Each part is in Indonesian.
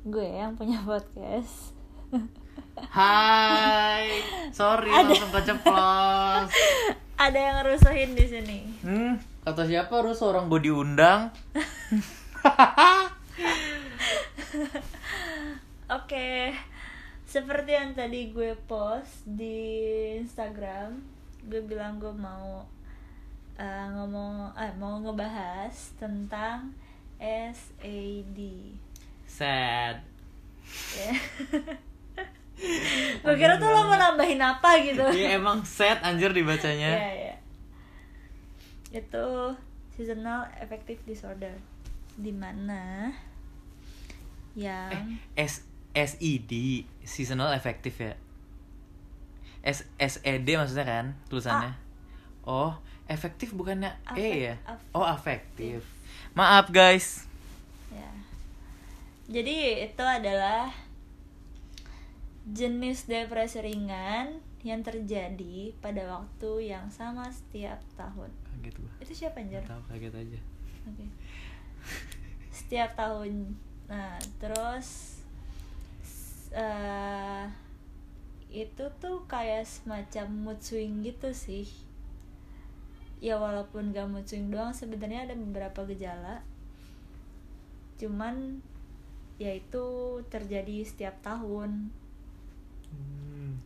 gue yang punya podcast Hai, sorry Ada. langsung keceplos. ada yang ngerusuhin di sini Hmm, kata siapa harus orang gue diundang? Oke, seperti yang tadi gue post di Instagram, gue bilang gue mau eh, ngomong, eh, mau ngebahas tentang SAD. Sad. Ya. gue kira tuh lo mau nambahin apa gitu. Iya emang sad anjir dibacanya. Iya, iya. Itu seasonal affective disorder, di mana yang Eh, S SED seasonal effective ya. S SED maksudnya kan tulisannya. Oh, efektif bukannya Afek- E ya? Oh, afektif. Maaf guys. Jadi itu adalah jenis depresi ringan yang terjadi pada waktu yang sama setiap tahun. Kaget gua. Itu siapa anjir? Tahu kaget aja. Oke. Setiap tahun. Nah, terus eh itu tuh kayak semacam mood swing gitu sih. Ya walaupun gak mood swing doang sebenarnya ada beberapa gejala. Cuman ya itu terjadi setiap tahun. Hmm.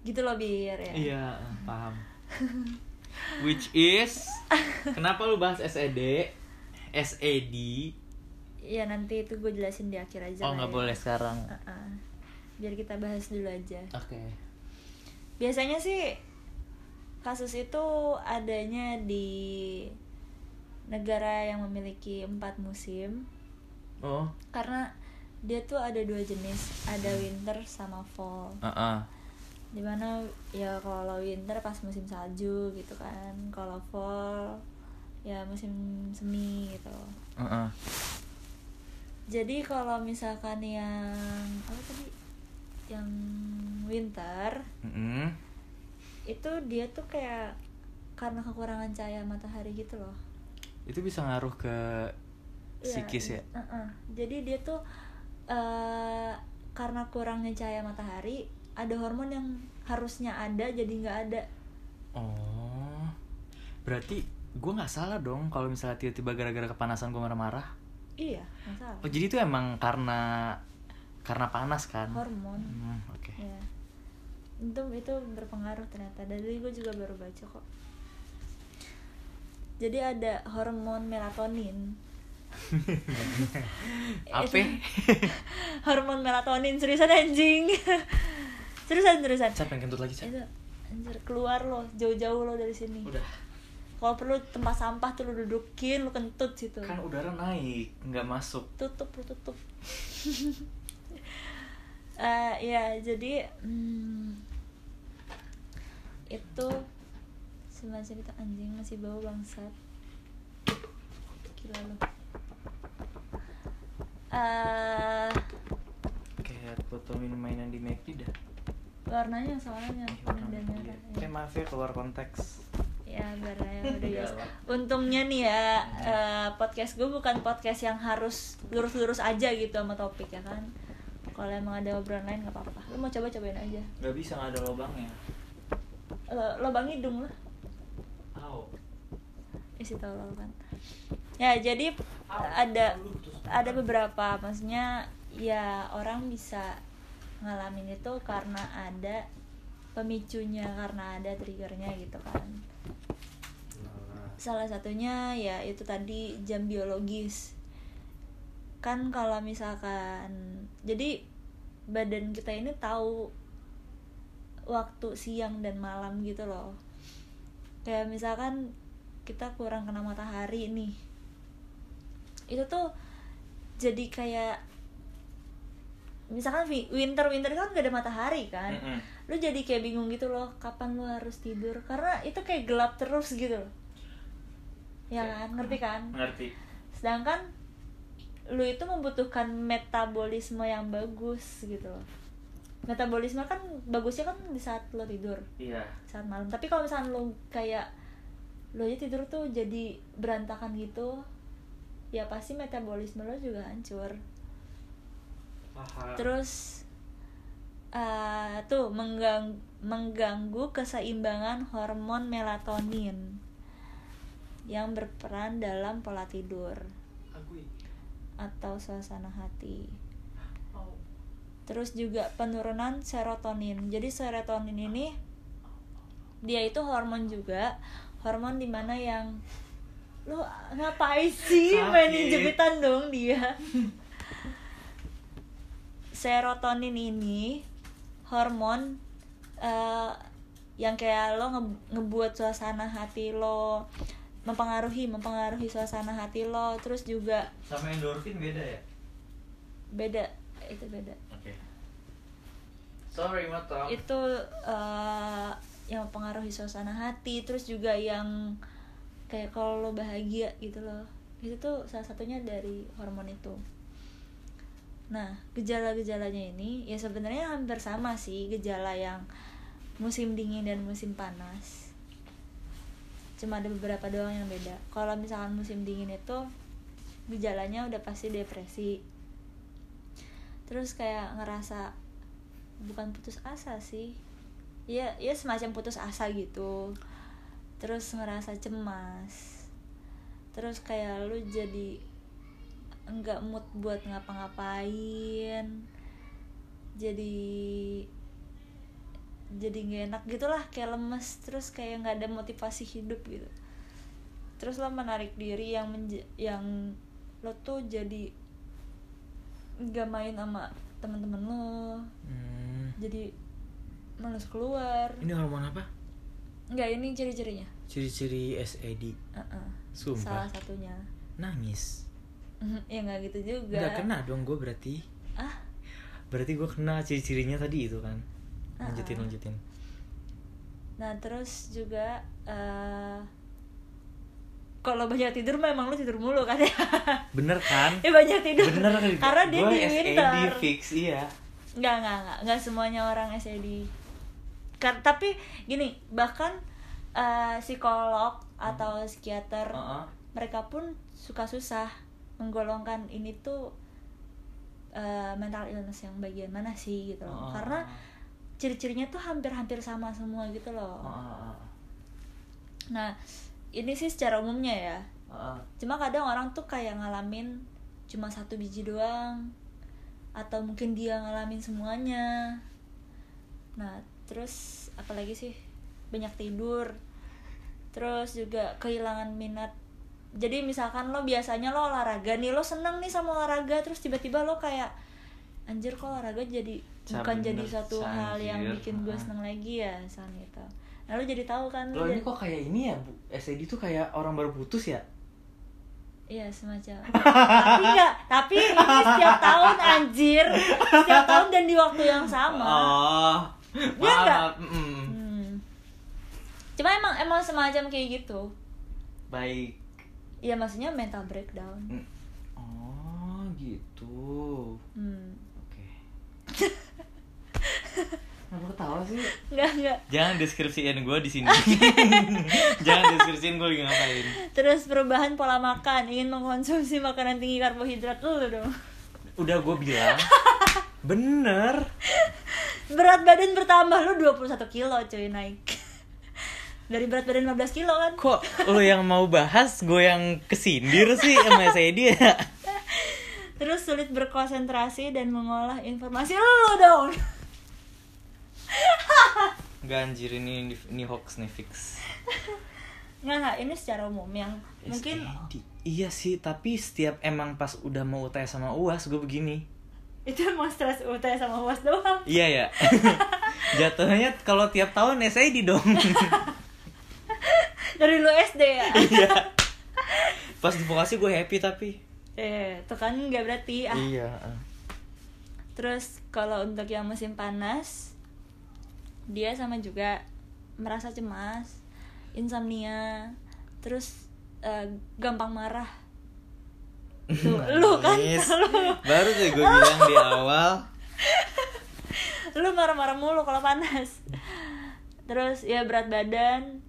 Gitu loh Bir ya. Iya, paham. Which is kenapa lu bahas SED? SED? Ya nanti itu gue jelasin di akhir aja. Oh, nggak ya. boleh sekarang. Uh-uh. Biar kita bahas dulu aja. Oke. biasanya sih kasus itu adanya di negara yang memiliki empat musim Oh, karena dia tuh ada dua jenis ada winter sama fall. Uh di mana ya kalau winter pas musim salju gitu kan. Kalau fall ya musim semi gitu. Jadi kalau misalkan yang apa tadi? Yang winter itu dia tuh kayak karena kekurangan cahaya matahari gitu loh. Itu bisa ngaruh ke Iya, psikis ya? uh-uh. jadi dia tuh eh karena kurangnya cahaya matahari ada hormon yang harusnya ada jadi nggak ada. Oh, berarti gue nggak salah dong kalau misalnya tiba-tiba gara-gara kepanasan gue marah-marah. iya masalah Oh, jadi itu emang karena karena panas kan? hormon. Hmm, Oke. ya itu itu berpengaruh ternyata. Dari gue juga baru baca kok. Jadi ada hormon melatonin Apa? Hormon melatonin seriusan anjing. Seriusan seriusan. Cat pengen kentut lagi, itu anjir keluar lo jauh-jauh lo dari sini. Udah. kalau perlu tempat sampah tuh lo dudukin lo kentut situ. Kan udara naik, nggak masuk. tutup lo tutup. Eh, ya jadi hmm, itu semacam itu anjing masih bau bangsat. Gila lo Eh, Kayak foto minum mainan di McD dah. warnanya soalnya Eh, kuning dan warna merah Oke, maaf ya keluar konteks. ya yang udah biasa untungnya nih ya eh, podcast gue bukan podcast yang harus lurus-lurus aja gitu sama topik ya kan? Kalau emang ada obrolan lain nggak apa-apa. Lu mau coba cobain aja. Gak bisa nggak ada lubangnya. lo lobang hidung lah. Au. isi tolol kan ya jadi ada ada beberapa maksudnya ya orang bisa ngalamin itu karena ada pemicunya karena ada triggernya gitu kan. Salah satunya ya itu tadi jam biologis. Kan kalau misalkan jadi badan kita ini tahu waktu siang dan malam gitu loh. Kayak misalkan kita kurang kena matahari nih. Itu tuh jadi kayak misalkan wi- winter winter kan gak ada matahari kan Mm-mm. lu jadi kayak bingung gitu loh kapan lu harus tidur karena itu kayak gelap terus gitu loh ya kan ngerti kan Ngerti. sedangkan lu itu membutuhkan metabolisme yang bagus gitu loh metabolisme kan bagusnya kan di saat lo tidur Iya. saat malam tapi kalau misalnya lo kayak lo aja tidur tuh jadi berantakan gitu ya pasti metabolisme lo juga hancur terus eh, tuh menggang mengganggu keseimbangan hormon melatonin yang berperan dalam pola tidur atau suasana hati. Terus juga penurunan serotonin. Jadi serotonin ini dia itu hormon juga, hormon di mana yang lu ngapain sih Sakit. mainin jepitan dong dia. Serotonin ini hormon eh, yang kayak lo nge- ngebuat suasana hati lo mempengaruhi mempengaruhi suasana hati lo terus juga Sama endorfin beda ya? beda itu beda Oke. Sorry, motong. itu eh, yang mempengaruhi suasana hati terus juga yang kayak kalau lo bahagia gitu loh. Itu tuh salah satunya dari hormon itu. Nah gejala-gejalanya ini ya sebenarnya hampir sama sih gejala yang musim dingin dan musim panas. Cuma ada beberapa doang yang beda. Kalau misalkan musim dingin itu gejalanya udah pasti depresi. Terus kayak ngerasa bukan putus asa sih. Ya ya semacam putus asa gitu terus ngerasa cemas. Terus kayak lu jadi enggak mood buat ngapa-ngapain. Jadi jadi nggak enak gitulah kayak lemes terus kayak nggak ada motivasi hidup gitu. Terus lo menarik diri yang menj- yang lo tuh jadi nggak main sama teman-teman lo. Hmm. jadi males keluar. Ini hormon apa? Nggak ini ciri-cirinya Ciri-ciri SAD. Uh-uh. Sumpah. salah satunya Nangis. ya nggak gitu juga Nggak kena dong gue berarti. ah Berarti gue kena ciri-cirinya tadi itu kan. Lanjutin, Ah-ah. lanjutin. nah terus juga eh kalau banyak tidur memang lu tidur mulu kan ya Bener kan? ya banyak tidur Bener karena dia Gua di SAD winter fix, iya. nggak nggak nggak nggak semuanya orang SAD Kar- tapi gini bahkan eh, psikolog atau psikiater Heeh. mereka pun suka susah menggolongkan ini tuh eh, mental illness yang bagian mana sih gitu loh Heeh. karena ciri-cirinya tuh hampir-hampir sama semua gitu loh Heeh. nah ini sih secara umumnya ya Heeh. cuma kadang orang tuh kayak ngalamin cuma satu biji doang atau mungkin dia ngalamin semuanya nah terus apalagi sih banyak tidur terus juga kehilangan minat jadi misalkan lo biasanya lo olahraga nih lo seneng nih sama olahraga terus tiba-tiba lo kayak anjir kok olahraga jadi bukan bener, jadi suatu hal yang bikin gue seneng lagi ya misalnya gitu nah lo jadi tahu kan Lo ini kok kayak ini ya, Bu? SAD tuh kayak orang baru putus ya? Iya semacam. tapi enggak, tapi ini setiap tahun anjir, setiap tahun dan di waktu yang sama. Oh. Iya Maaf, nggak? maaf. Mm. Hmm. Cuma emang emang semacam kayak gitu. Baik. Iya maksudnya mental breakdown. Mm. Oh, gitu. Hmm. Oke. Kenapa ketawa sih? Enggak enggak. Jangan deskripsiin gue di sini. Jangan deskripsiin gue lagi ngapain. Terus perubahan pola makan, ingin mengkonsumsi makanan tinggi karbohidrat dulu dong. Udah gue bilang. Bener. Berat badan bertambah lu 21 kilo cuy naik. Dari berat badan 15 kilo kan. Kok lo yang mau bahas, gue yang kesindir sih sama saya dia. Terus sulit berkonsentrasi dan mengolah informasi lu dong. Gak anjir ini ini hoax nih fix. Nggak, nggak, ini secara umum yang mungkin. Iya sih, tapi setiap emang pas udah mau UTS sama UAS gue begini. Itu emang stres UT sama UAS doang. Iya ya. Jatuhnya kalau tiap tahun SAD dong. Dari lu SD ya. Iya. Pas di vokasi gue happy tapi. eh, itu kan nggak berarti ah. Iya. Terus kalau untuk yang musim panas dia sama juga merasa cemas, insomnia, terus eh, gampang marah. Lu kan. Baru tuh gue bilang di awal. lu marah-marah mulu kalau panas terus ya berat badan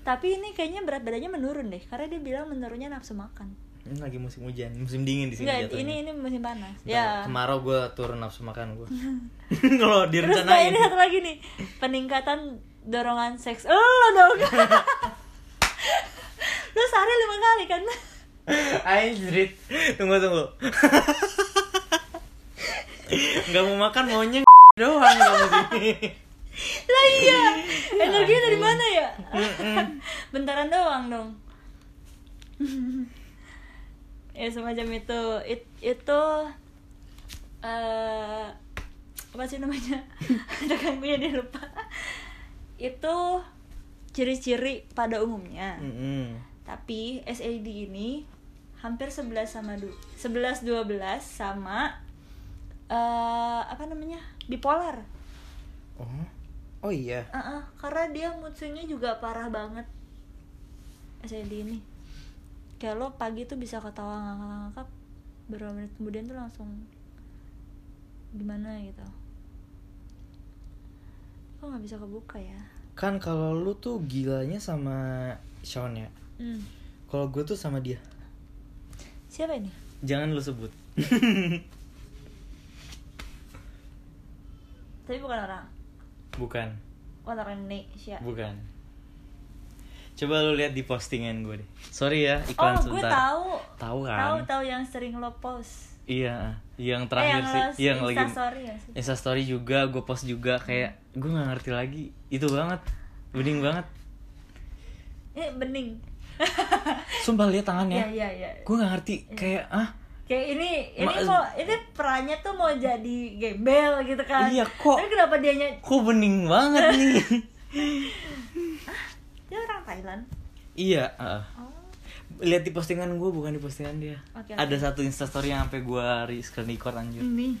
tapi ini kayaknya berat badannya menurun deh karena dia bilang menurunnya nafsu makan Ini lagi musim hujan, musim dingin di sini Enggak, jatuhnya. ini ini musim panas. Ntar Ya. Kemarau gue turun nafsu makan gue. Kalau Terus direncanain. ini satu lagi nih, peningkatan dorongan seks. Oh, lo dong. Lu sehari lima kali kan? Anjrit. Tunggu tunggu. Gak mau makan maunya doang kamu sini. lah iya, energinya dari mana ya? Bentaran doang dong. ya semacam itu, It, itu eh apa sih namanya? Ada gue dia lupa. itu ciri-ciri pada umumnya. Mm-mm. Tapi SAD ini hampir 11 sama du 11 12 sama eh apa namanya? bipolar. Oh. Oh iya. Uh-uh, karena dia mood swingnya juga parah banget SAD ini kayak lo pagi tuh bisa ketawa ngakak-ngakak beberapa menit kemudian tuh langsung gimana gitu kok nggak bisa kebuka ya Kan kalau lu tuh gilanya sama Sean ya. hmm. Kalau gue tuh sama dia. Siapa ini Jangan lu sebut. tapi bukan orang Bukan. bukan orang Indonesia Bukan. Coba lu lihat di postingan gue deh. Sorry ya, oh iklan gue sebentar. tahu Tahu kan? tahu tahu yang sering lo post Iya, yang eh, terakhir yang sih, lo yang lagi story ya Insta story juga, gue post juga kayak gue nggak ngerti lagi. Itu banget, bening banget. ini bening Sumpah lihat tangannya. Iya iya iya. Gue nggak ngerti kayak ah Kayak ini ini Ma- mau ini perannya tuh mau jadi gembel gitu kan. Iya, kok- Tapi kenapa dia ny- kok bening banget nih. dia orang Thailand? iya, ah. Oh. lihat di postingan gue bukan di postingan dia. Oke, Ada satu Insta story yang sampai gue re- screen record anjir. Ini.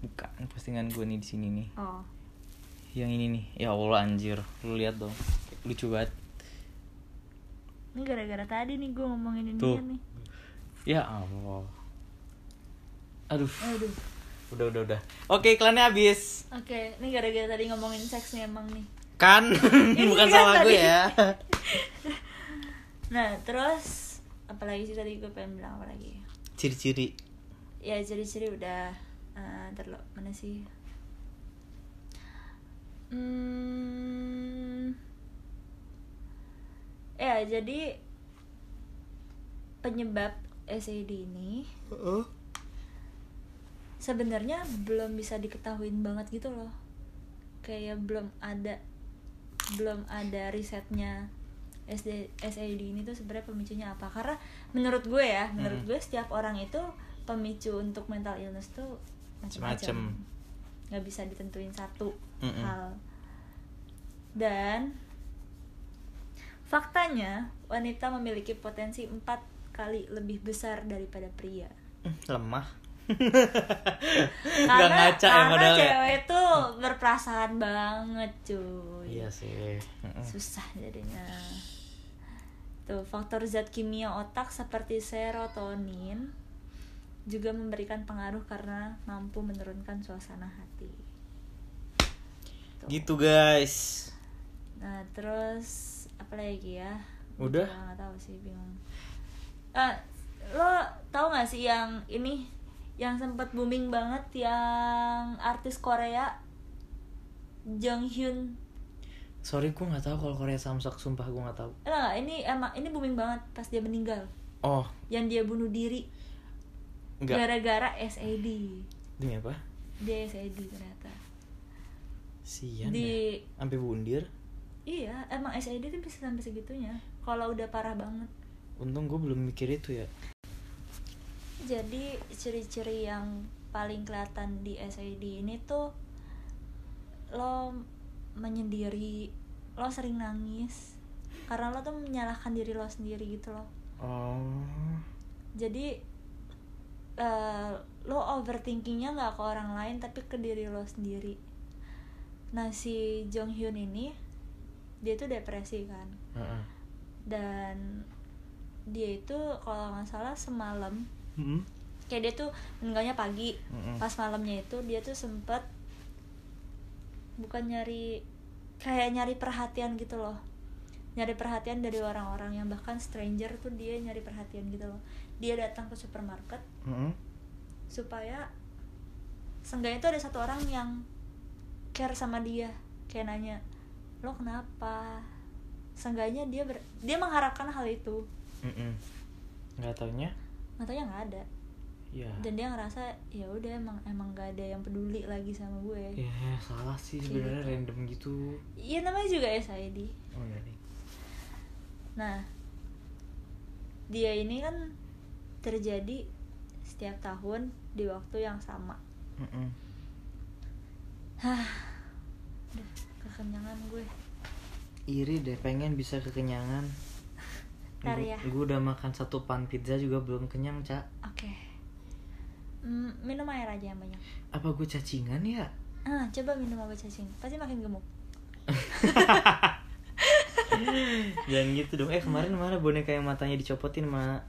Bukan postingan gue nih di sini nih. Oh. Yang ini nih. Ya Allah anjir, lu lihat dong. Lucu banget. Ini gara-gara tadi nih gue ngomongin ini Tuh. nih. Ya Allah. Aduh. Aduh. Udah udah udah. Oke, iklannya habis. Oke, ini gara-gara tadi ngomongin seks nih emang nih. Kan bukan kan salah gue ya. Nah, terus apalagi sih tadi gue pengen bilang apa lagi? Ciri-ciri. Ya ciri-ciri udah eh lo, mana sih? Hmm, ya jadi penyebab SAD ini sebenarnya belum bisa diketahuin banget gitu loh. Kayak belum ada belum ada risetnya SD, SAD ini tuh sebenarnya pemicunya apa. Karena menurut gue ya menurut Hmm. gue setiap orang itu pemicu untuk mental illness tuh macam-macam. Nggak bisa ditentuin satu Mm-mm. hal. Dan faktanya wanita memiliki potensi empat kali lebih besar daripada pria Hmm, Lemah. Gak karena ngaca ya karena modalnya. cewek tuh berperasaan banget cuy Iya sih. Susah jadinya tuh faktor zat kimia otak seperti serotonin juga memberikan pengaruh karena mampu menurunkan suasana hati Tuh. Gitu guys. nah terus apa lagi ya Udah? Nggak tahu sih bingung Ah, lo tahu nggak sih yang ini yang sempat booming banget yang artis Korea Jong Hyun Sorry gue nggak tahu kalau Korea Samsak sumpah gue nggak tahu. Eh, nggak, ini emang ini booming banget pas dia meninggal Oh, yang dia bunuh diri enggak. gara-gara SAD Demi apa? dia SAD ternyata Sian di ya. Sampai bundir. Iya emang SAD tuh bisa sampai segitunya. Kalau udah parah banget. Untung gue belum mikir itu ya. jadi ciri-ciri yang paling kelihatan di SAD ini tuh lo menyendiri lo sering nangis. Karena lo tuh menyalahkan diri lo sendiri gitu loh. Oh. jadi eh, lo overthinkingnya nggak ke orang lain tapi ke diri lo sendiri. Nah si Jong Hyun ini dia tuh depresi kan Heeh. dan dia itu kalau nggak salah semalam Mm-mm. kayak dia tuh meninggalnya pagi Mm-mm. pas malamnya itu dia tuh sempet bukan nyari kayak nyari perhatian gitu loh nyari perhatian dari orang-orang yang bahkan stranger tuh dia nyari perhatian gitu loh dia datang ke supermarket Mm-mm. supaya seenggaknya tuh ada satu orang yang care sama dia kayak nanya lo kenapa? Seenggaknya dia ber- dia mengharapkan hal itu. Mm-mm. nggak taunya? Matanya nggak ada. Ya dan dia ngerasa ya udah emang emang gak ada yang peduli lagi sama gue. Ya salah sih sebenarnya gitu. random gitu. Iya namanya juga SID oh iya nih. Nah dia ini kan terjadi setiap tahun di waktu yang sama. Mm-mm. hah kekenyangan gue. Iri deh pengen bisa kekenyangan. Ntar ya. gue udah makan satu pan pizza juga belum kenyang cak oke. Mm, minum air aja yang banyak. Apa gue cacingan ya? Ah coba minum obat cacing. Pasti makin gemuk. Jangan gitu dong. Eh kemarin mana boneka yang matanya dicopotin mak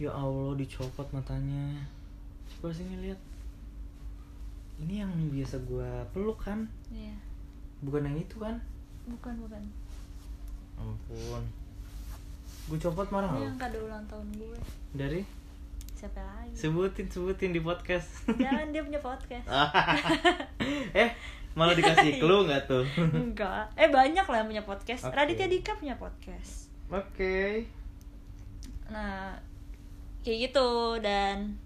ya allah dicopot matanya. Coba sini lihat. Ini yang biasa gue peluk kan? Iya bukan yang itu kan? Bukan bukan. Ampun. Gue copot marah ini yang kado ulang tahun gue. Dari? Siapa lagi? Sebutin sebutin di podcast. Jangan dia punya podcast. Eh malah dikasih clue nggak tuh? Enggak. Eh banyak lah yang punya podcast. Oke. Raditya Dika punya podcast. Oke. Nah kayak gitu dan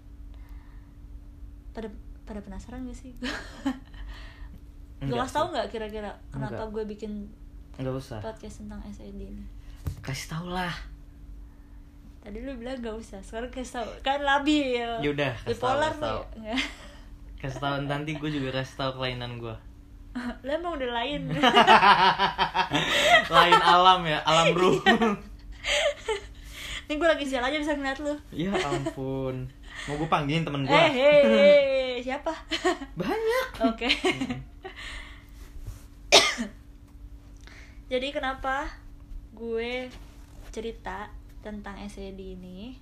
pada pada penasaran gak sih Enggak kasih tau nggak kira-kira kenapa Enggak. gue bikin nggak usah. podcast tentang SID ini? Kasih tau lah. Tadi lu bilang gak usah sekarang kasih tau. Kan labil. Yaudah, kasih tau, bipolar kasih tau. Nggak. kasih tau nanti gue juga kasih tau kelainan gue lu emang udah lain. Lain alam ya alam ruh ini gue lagi sial aja bisa ngeliat lu. Ya ampun. Mau gue panggilin temen gue eh hei siapa? Banyak. Oke. Jadi kenapa gue cerita tentang SED ini?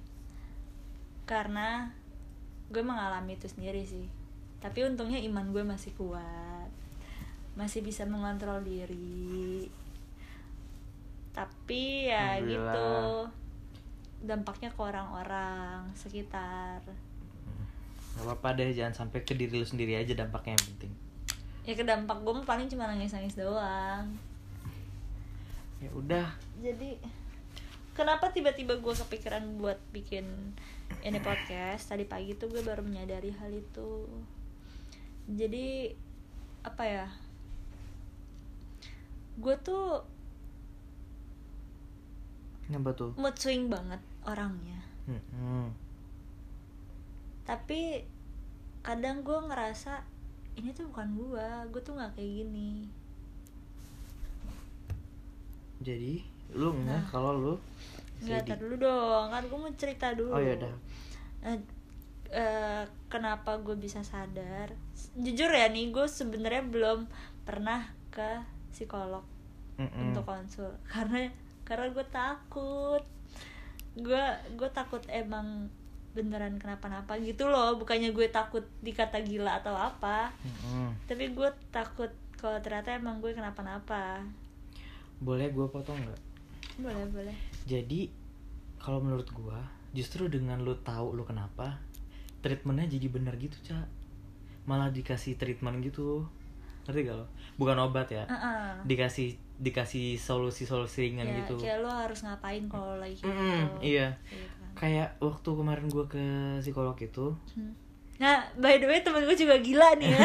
Karena gue mengalami itu sendiri sih. Tapi untungnya iman gue masih kuat. Masih bisa mengontrol diri. Tapi ya gitu. Dampaknya ke orang-orang sekitar. Gak apa-apa deh jangan sampai ke diri lu sendiri aja dampaknya yang penting Ya ke dampak gue paling cuma nangis-nangis doang. ya udah jadi kenapa tiba-tiba gue kepikiran buat bikin ini podcast tadi pagi tuh gue baru menyadari hal itu jadi apa ya gue tuh Kenapa tuh? mood swing banget orangnya Hmm. tapi kadang gue ngerasa ini tuh bukan gue gue tuh nggak kayak gini Jadi lu nggak Nah. kalau lu nggak tar dulu dong kan gue mau cerita dulu Oh ya udah. Eh, eh, kenapa gue bisa sadar jujur ya nih gue sebenarnya belum pernah ke psikolog Mm-mm. untuk konsul karena karena gue takut gue gue takut emang beneran kenapa-napa gitu loh. Bukannya gue takut dikata gila atau apa. Mm-mm. tapi gue takut kalau ternyata emang gue kenapa-napa. Boleh gue potong nggak? boleh boleh. Jadi kalau menurut gua justru dengan lu tahu lu kenapa treatmentnya jadi bener gitu cak malah dikasih treatment gitu. Ngerti gak lo? Bukan obat ya. Heeh. dikasih dikasih solusi solusi ringan ya, gitu. kayak lo harus ngapain kalau lagi Mm-mm, gitu. iya. Gitu. Kayak waktu kemarin gua ke psikolog itu Hmm. Nah, by the way temen gue juga gila nih ya.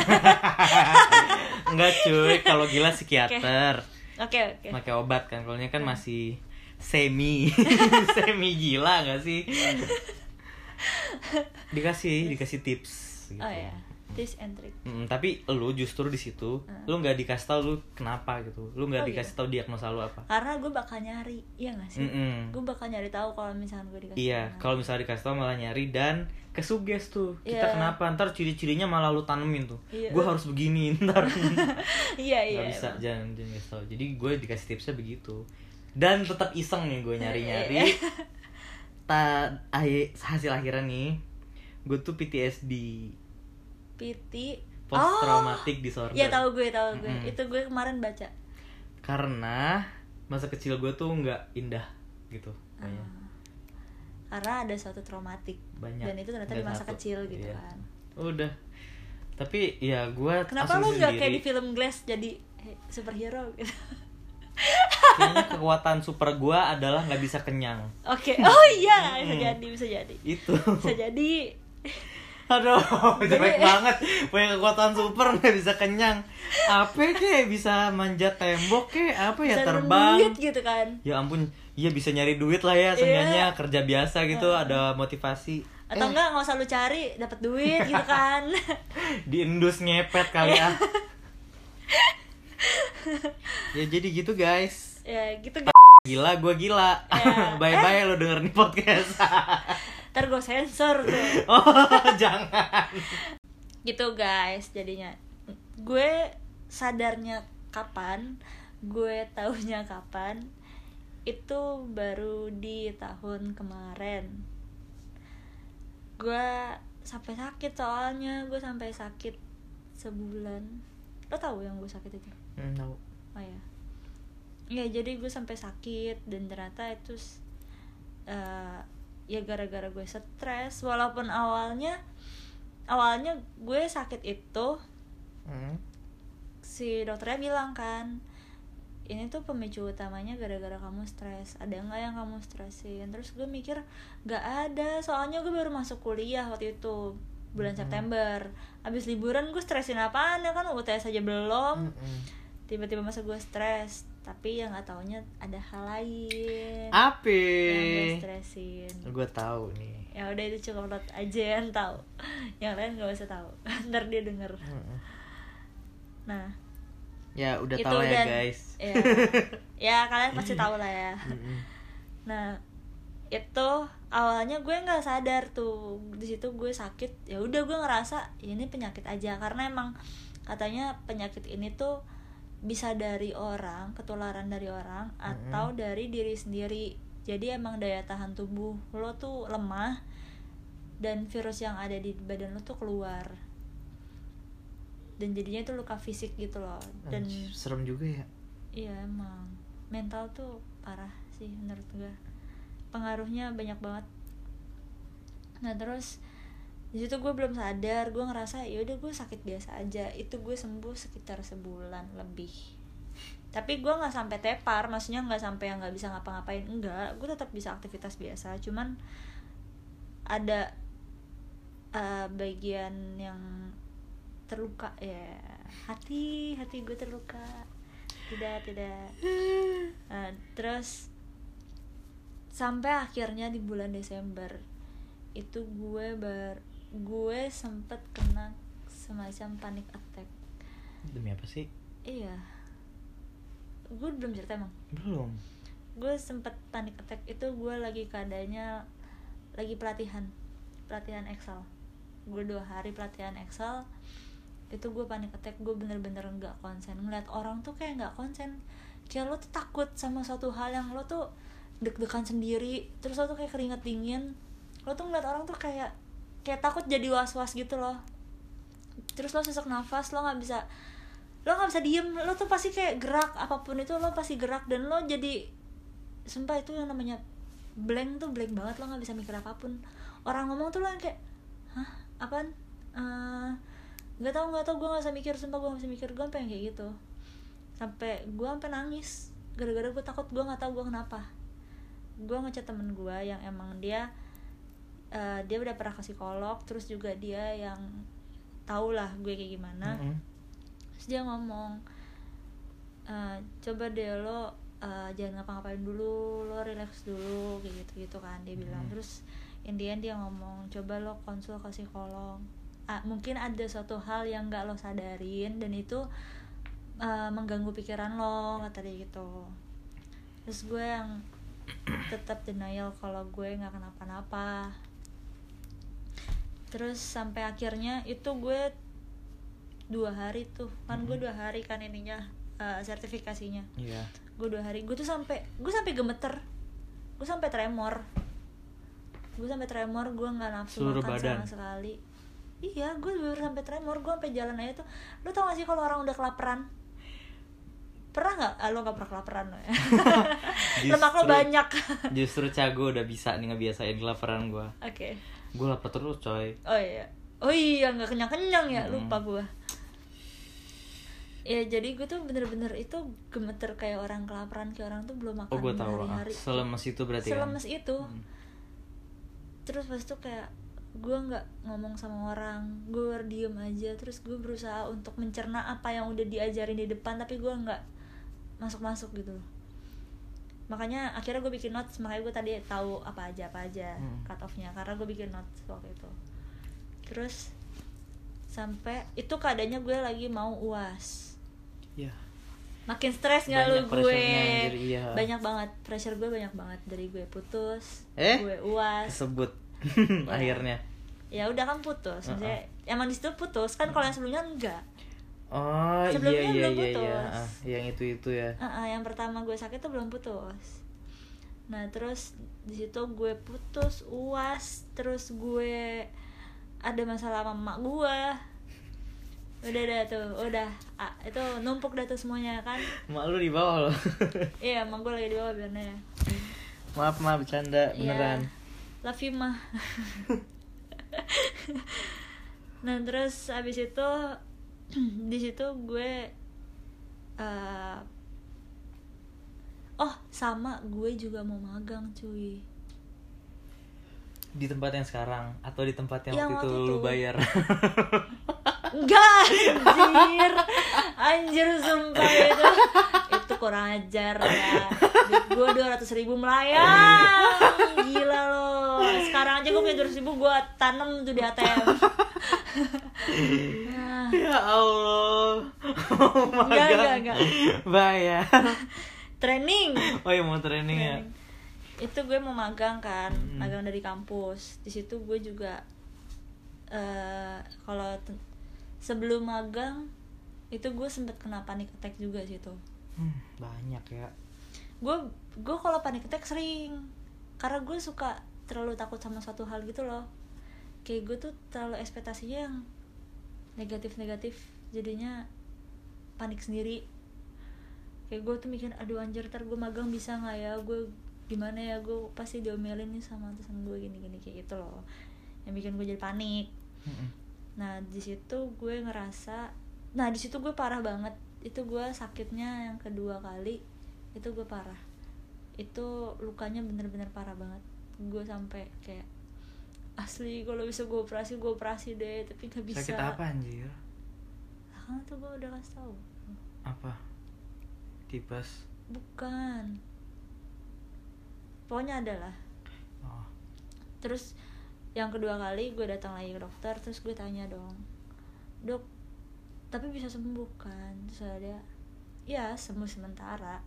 enggak cuy kalau gila psikiater Oke oke. pakai obat kan kalau kan Hmm. masih semi semi gila gak sih dikasih dikasih tips gitu. Oh ya, tips and trick. Mm, tapi lu justru di situ Hmm. lu nggak dikasih tahu lu kenapa gitu lu nggak Oh, dikasih tahu diagnosa lu apa Karena gue bakal nyari, iya gak sih? Mm-mm. Gue bakal nyari tahu kalau misalnya gue dikasih. iya kalau misalnya dikasih tahu malah nyari dan kesuges tuh kita Iya. kenapa ntar ciri-cirinya malah lu tanemin tuh Iya. gue harus begini ntar iya iya. nggak bisa emang. jangan jangan kasih tahu jadi gue dikasih tipsnya begitu dan tetap iseng nih gue nyari nyari Iya. ta hasil akhirnya nih gue tuh PTSD PT. post traumatic Oh, disorder Iya tahu gue tahu gue. Mm-mm. Itu gue kemarin baca. karena masa kecil gue tuh nggak indah gitu kayaknya Ah. karena ada suatu traumatik banyak dan itu ternyata di masa satu. kecil gitu Iya. kan udah tapi ya gue kenapa lu nggak kayak di film Glass jadi eh, superhero gitu kayaknya kekuatan super gue adalah nggak bisa kenyang oke oh iya bisa Hmm. jadi bisa jadi itu bisa jadi aduh jelek banget. Punya kekuatan super nggak bisa kenyang. Apa kayak bisa manjat tembok kayak apa ya bisa terbang? duit gitu kan? Ya ampun iya bisa nyari duit lah ya seenggaknya kerja biasa gitu ada motivasi. Atau Eh, enggak nggak usah lu cari dapat duit gitu kan. Di endus ngepet kali ya. Ya jadi gitu guys. Ya gitu gila gue gila. Ya. bye bye lo denger nih podcast ntar gue sensor tuh. Oh jangan. Gitu guys jadinya. Gue sadarnya kapan gue taunya kapan itu baru di tahun kemarin. Gue sampai sakit soalnya gue sampai sakit sebulan. Lo tahu yang gue sakit itu? Hmm, tahu. oh ya ya jadi gue sampai sakit dan ternyata itu eh, ya gara-gara gue stres walaupun awalnya awalnya gue sakit itu Hmm. si dokternya bilang kan ini tuh pemicu utamanya gara-gara kamu stres ada nggak yang kamu stresin terus gue mikir nggak ada soalnya gue baru masuk kuliah waktu itu bulan Mhm. September abis liburan gue stresin apaan ya kan UTS aja belum Mm-mm. tiba-tiba masa gue stres tapi yang nggak taunya ada hal lain apa yang gue stresin. Gue tahu nih. Ya udah itu cukup lot aja yang tahu. Yang lain gak usah tahu. Ntar dia denger. Nah. Ya udah tahu ya dan- guys. ya, ya kalian pasti tahu lah ya. Nah itu awalnya gue nggak sadar tuh. Di situ gue sakit. Ya udah gue ngerasa "Ya ini penyakit aja. Karena emang katanya penyakit ini tuh bisa dari orang ketularan dari orang atau dari diri sendiri. Jadi emang daya tahan tubuh lo tuh lemah dan virus yang ada di badan lo tuh keluar. Dan jadinya itu luka fisik gitu loh. Dan serem juga ya. Iya emang. Mental tuh parah sih menurut gue pengaruhnya banyak banget. Nah terus di situ gue belum sadar gue ngerasa ya udah gue sakit biasa aja. Itu gue sembuh sekitar sebulan lebih. Tapi gue nggak sampai tepar maksudnya nggak sampai yang nggak bisa ngapa-ngapain. Enggak gue tetap bisa aktivitas biasa. Cuman ada eh, bagian yang terluka ya hati hati gue terluka. Tidak tidak. Nah, terus sampai akhirnya di bulan Desember itu gue ber gue sempet kena semacam panic attack. Demi apa sih? Iya. Gue belum cerita emang. Belum. Gue sempet panic attack itu gue lagi keadaannya lagi pelatihan pelatihan Excel. Gue dua hari pelatihan Excel itu gue panic attack gue bener-bener nggak konsen. Ngeliat orang tuh kayak nggak konsen. Kayak lo tuh takut sama suatu hal yang lo tuh deg-degan sendiri terus lo tuh kayak keringet dingin. Lo tuh ngeliat orang tuh kayak kayak takut jadi was-was gitu loh. Terus lo sesak nafas lo nggak bisa lo nggak bisa diem. Lo tuh pasti kayak gerak apa pun itu lo pasti gerak. Dan lo jadi sumpah itu yang namanya blank tuh blank banget. Lo nggak bisa mikir apa pun. Orang ngomong tuh lo yang kayak hah? Apaan? Eh, nggak tahu nggak tahu. Gue nggak bisa mikir sumpah gue nggak bisa mikir. Gue pengen kayak gitu. Sampai gue sampai nangis. Gara-gara gue takut gue nggak tahu gue kenapa. Gue ngechat temen gue yang emang dia eh, dia udah pernah ke psikolog terus juga dia yang tau lah gue kayak gimana. Mm-mm. terus dia ngomong "Eh, coba deh lo eh, jangan ngapa-ngapain dulu lo relax dulu kayak gitu gitu kan dia bilang. Hmm. terus Indian dia ngomong coba lo konsul ke psikolog. Ah, mungkin ada suatu hal yang nggak lo sadarin dan itu eh, mengganggu pikiran lo kata dia gitu. Terus gue yang tetap denial kalau gue nggak kenapa-napa terus sampai akhirnya itu gue dua hari tuh. Kan gue dua hari kan ininya eh, sertifikasinya. Iya. Gue dua hari. Gue tuh sampai gue sampai gemeter. Gue sampai tremor. Gue sampai tremor gue nggak nafsu Seluruh makan badan? sama sekali. Iya gue baru sampai tremor. Gue sampai jalan aja tuh. Lo tau gak sih kalau orang udah kelaparan? Pernah nggak? Ah, lo nggak pernah kelaparan lo ya? Lemak lo banyak. Justru Cago udah bisa nih ngebiasain kelaparan gue oke Gue lapar terus coy. Oh iya. Oh iya nggak kenyang kenyang ya Mm-mm. lupa gua. Ya jadi gue tuh bener-bener itu gemeter kayak orang kelaparan kayak orang tuh belum makan Oh gue tahu ah. hari-hari. Selemes itu berarti kan selemes itu. Hmm. terus pas itu kayak gue nggak ngomong sama orang gue diem aja. Terus gue berusaha untuk mencerna apa yang udah diajarin di depan tapi gue nggak masuk masuk gitu. loh makanya akhirnya gue bikin notes makanya gue tadi tahu apa aja apa aja Hmm. cut offnya karena gue bikin notes waktu itu. Terus sampai itu keadaannya gue lagi mau uas. Ya makin stres nggak lu gue? iya. banyak banget pressure gue banyak banget. Dari gue putus Eh? gue uas. Kesebut. Akhirnya. Ya udah kan putus maksudnya emang di situ putus? Kan kalau yang sebelumnya enggak Oh iya Sebelumnya iya belum iya iya. putus. Ah, Yang itu itu ya. Ah, ah, yang pertama gue sakit tuh belum putus. Nah terus di situ gue putus uas terus gue ada masalah sama emak gue. Udah dah tuh udah. Ah, itu numpuk dah tuh semuanya kan? Mak lu di bawah loh. Iya emak gue lagi di bawah biarnya Maaf maaf bercanda Iya. beneran. Love you mah nah terus abis itu di situ gue eh, oh sama gue juga mau magang cuy Di tempat yang sekarang Atau di tempat yang, Yang waktu itu waktu lu itu. bayar enggak anjir. Anjir sumpah itu. Itu kurang ajar ya. Duit gue dua ratus ribu melayang. Gila lo. Sekarang aja gue punya dua ribu gue tanam tuh di ATM nah, Ya Allah. Oh my Enggak, God. enggak, enggak. Bayar training. Oh iya mau training ya? Training. itu gue mau magang kan Hmm. magang dari kampus. Di situ gue juga eh kalau sebelum magang itu gue sempet kena panic attack juga sih tuh. Hmm, Banyak ya. Gue gue kalau panic attack sering. Karena gue suka terlalu takut sama suatu hal gitu loh. Kayak gue tuh terlalu ekspektasinya yang negatif negatif jadinya panik sendiri. Kayak gue tuh mikir aduh anjir ntar gue magang bisa nggak ya? Gue gimana ya? Gue pasti diomelin nih sama atasan gue gini gini kayak gitu loh. Yang bikin gue jadi panik Mm-mm. Nah di situ gue ngerasa nah di situ gue parah banget. Itu gue sakitnya yang kedua kali itu gue parah. Itu lukanya bener-bener parah banget. Gue sampai kayak asli kalau bisa gue operasi gue operasi deh tapi nggak bisa. Sakit apa anjir? Lah, kan tuh gue udah kasih tahu Apa? Tipes? Bukan. Pokoknya adalah Oh. Terus yang kedua kali gue datang lagi ke dokter terus gue tanya dong dok tapi bisa sembuh kan? Terus ada ya sembuh sementara.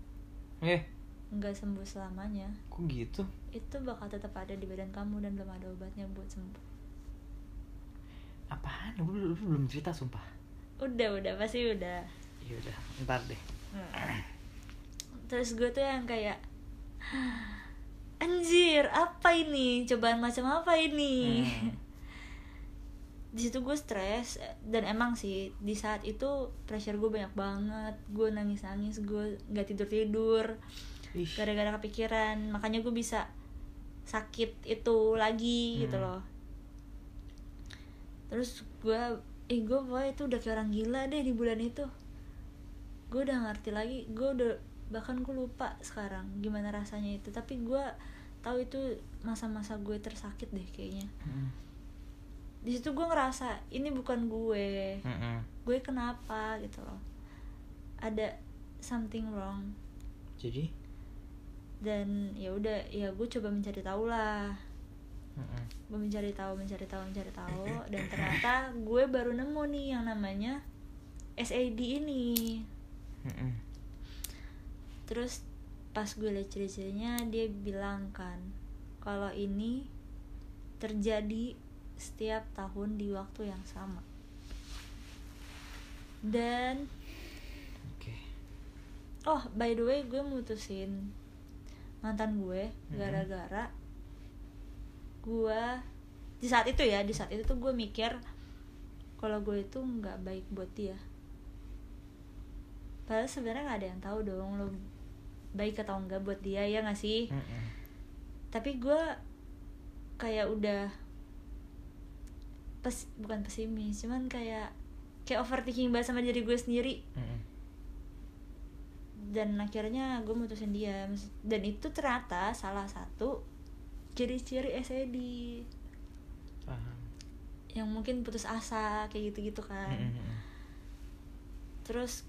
Eh? Nggak sembuh selamanya. Kok gitu? itu bakal tetap ada di badan kamu dan belum ada obatnya buat sembuh. Apaan? Belum, lu belum cerita sumpah? Udah udah pasti udah. Iya udah ntar deh. Terus gue tuh yang kayak anjir apa ini? Cobaan macam apa ini? Hmm. di situ gue stres dan emang sih di saat itu pressure gue banyak banget. Gue nangis nangis gue nggak tidur tidur gara-gara kepikiran. Makanya gue bisa sakit itu lagi gitu Hmm. loh. Terus gue eh gue pokoknya itu udah kayak orang gila deh di bulan itu. Gue udah ngerti lagi gue udah bahkan gue lupa sekarang gimana rasanya itu. Tapi gue tahu itu masa-masa gue tersakit deh kayaknya. Mm-mm. di situ gue ngerasa ini bukan gue. Mm-mm. gue kenapa? gitu loh. Ada something wrong. Jadi? Dan ya udah ya gue coba mencari tahu lah. Mm-mm. gue mencari tahu mencari tahu mencari tahu. Dan ternyata gue baru nemu nih yang namanya SAD ini. Mm-mm. terus pas gue lihat ciri-cirinya dia bilang kan kalau ini terjadi setiap tahun di waktu yang sama. Dan Oke. Oh by the way gue mutusin mantan gue Mhm. gara-gara gue di saat itu ya di saat itu tuh gue mikir kalau gue itu nggak baik buat dia. Padahal sebenarnya nggak ada yang tahu dong lo baik atau enggak buat dia ya nggak sih Mm-mm. tapi gue kayak udah pes bukan pesimis cuman kayak kayak overthinking banget sama diri gue sendiri Mm-mm. dan akhirnya gue mutusin dia dan itu ternyata salah satu ciri-ciri SED paham yang mungkin putus asa kayak gitu-gitu kan Mm-mm. terus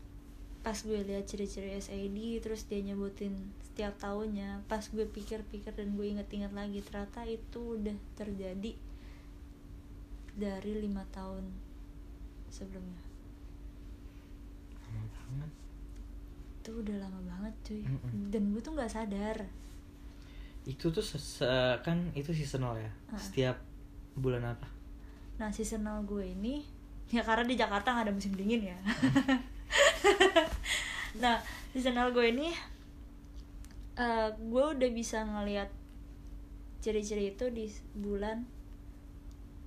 pas gue lihat ciri-ciri SID terus dia nyebutin setiap tahunnya pas gue pikir-pikir dan gue inget-inget lagi ternyata itu udah terjadi dari lima tahun sebelumnya. Lama banget. Itu udah lama banget cuy. Mm-mm. dan gue tuh nggak sadar. Itu tuh kan itu seasonal ya? Setiap bulan apa? Nah seasonal gue ini ya karena di Jakarta nggak ada musim dingin ya nah seasonal gue ini eh, gue udah bisa ngelihat ciri-ciri itu di bulan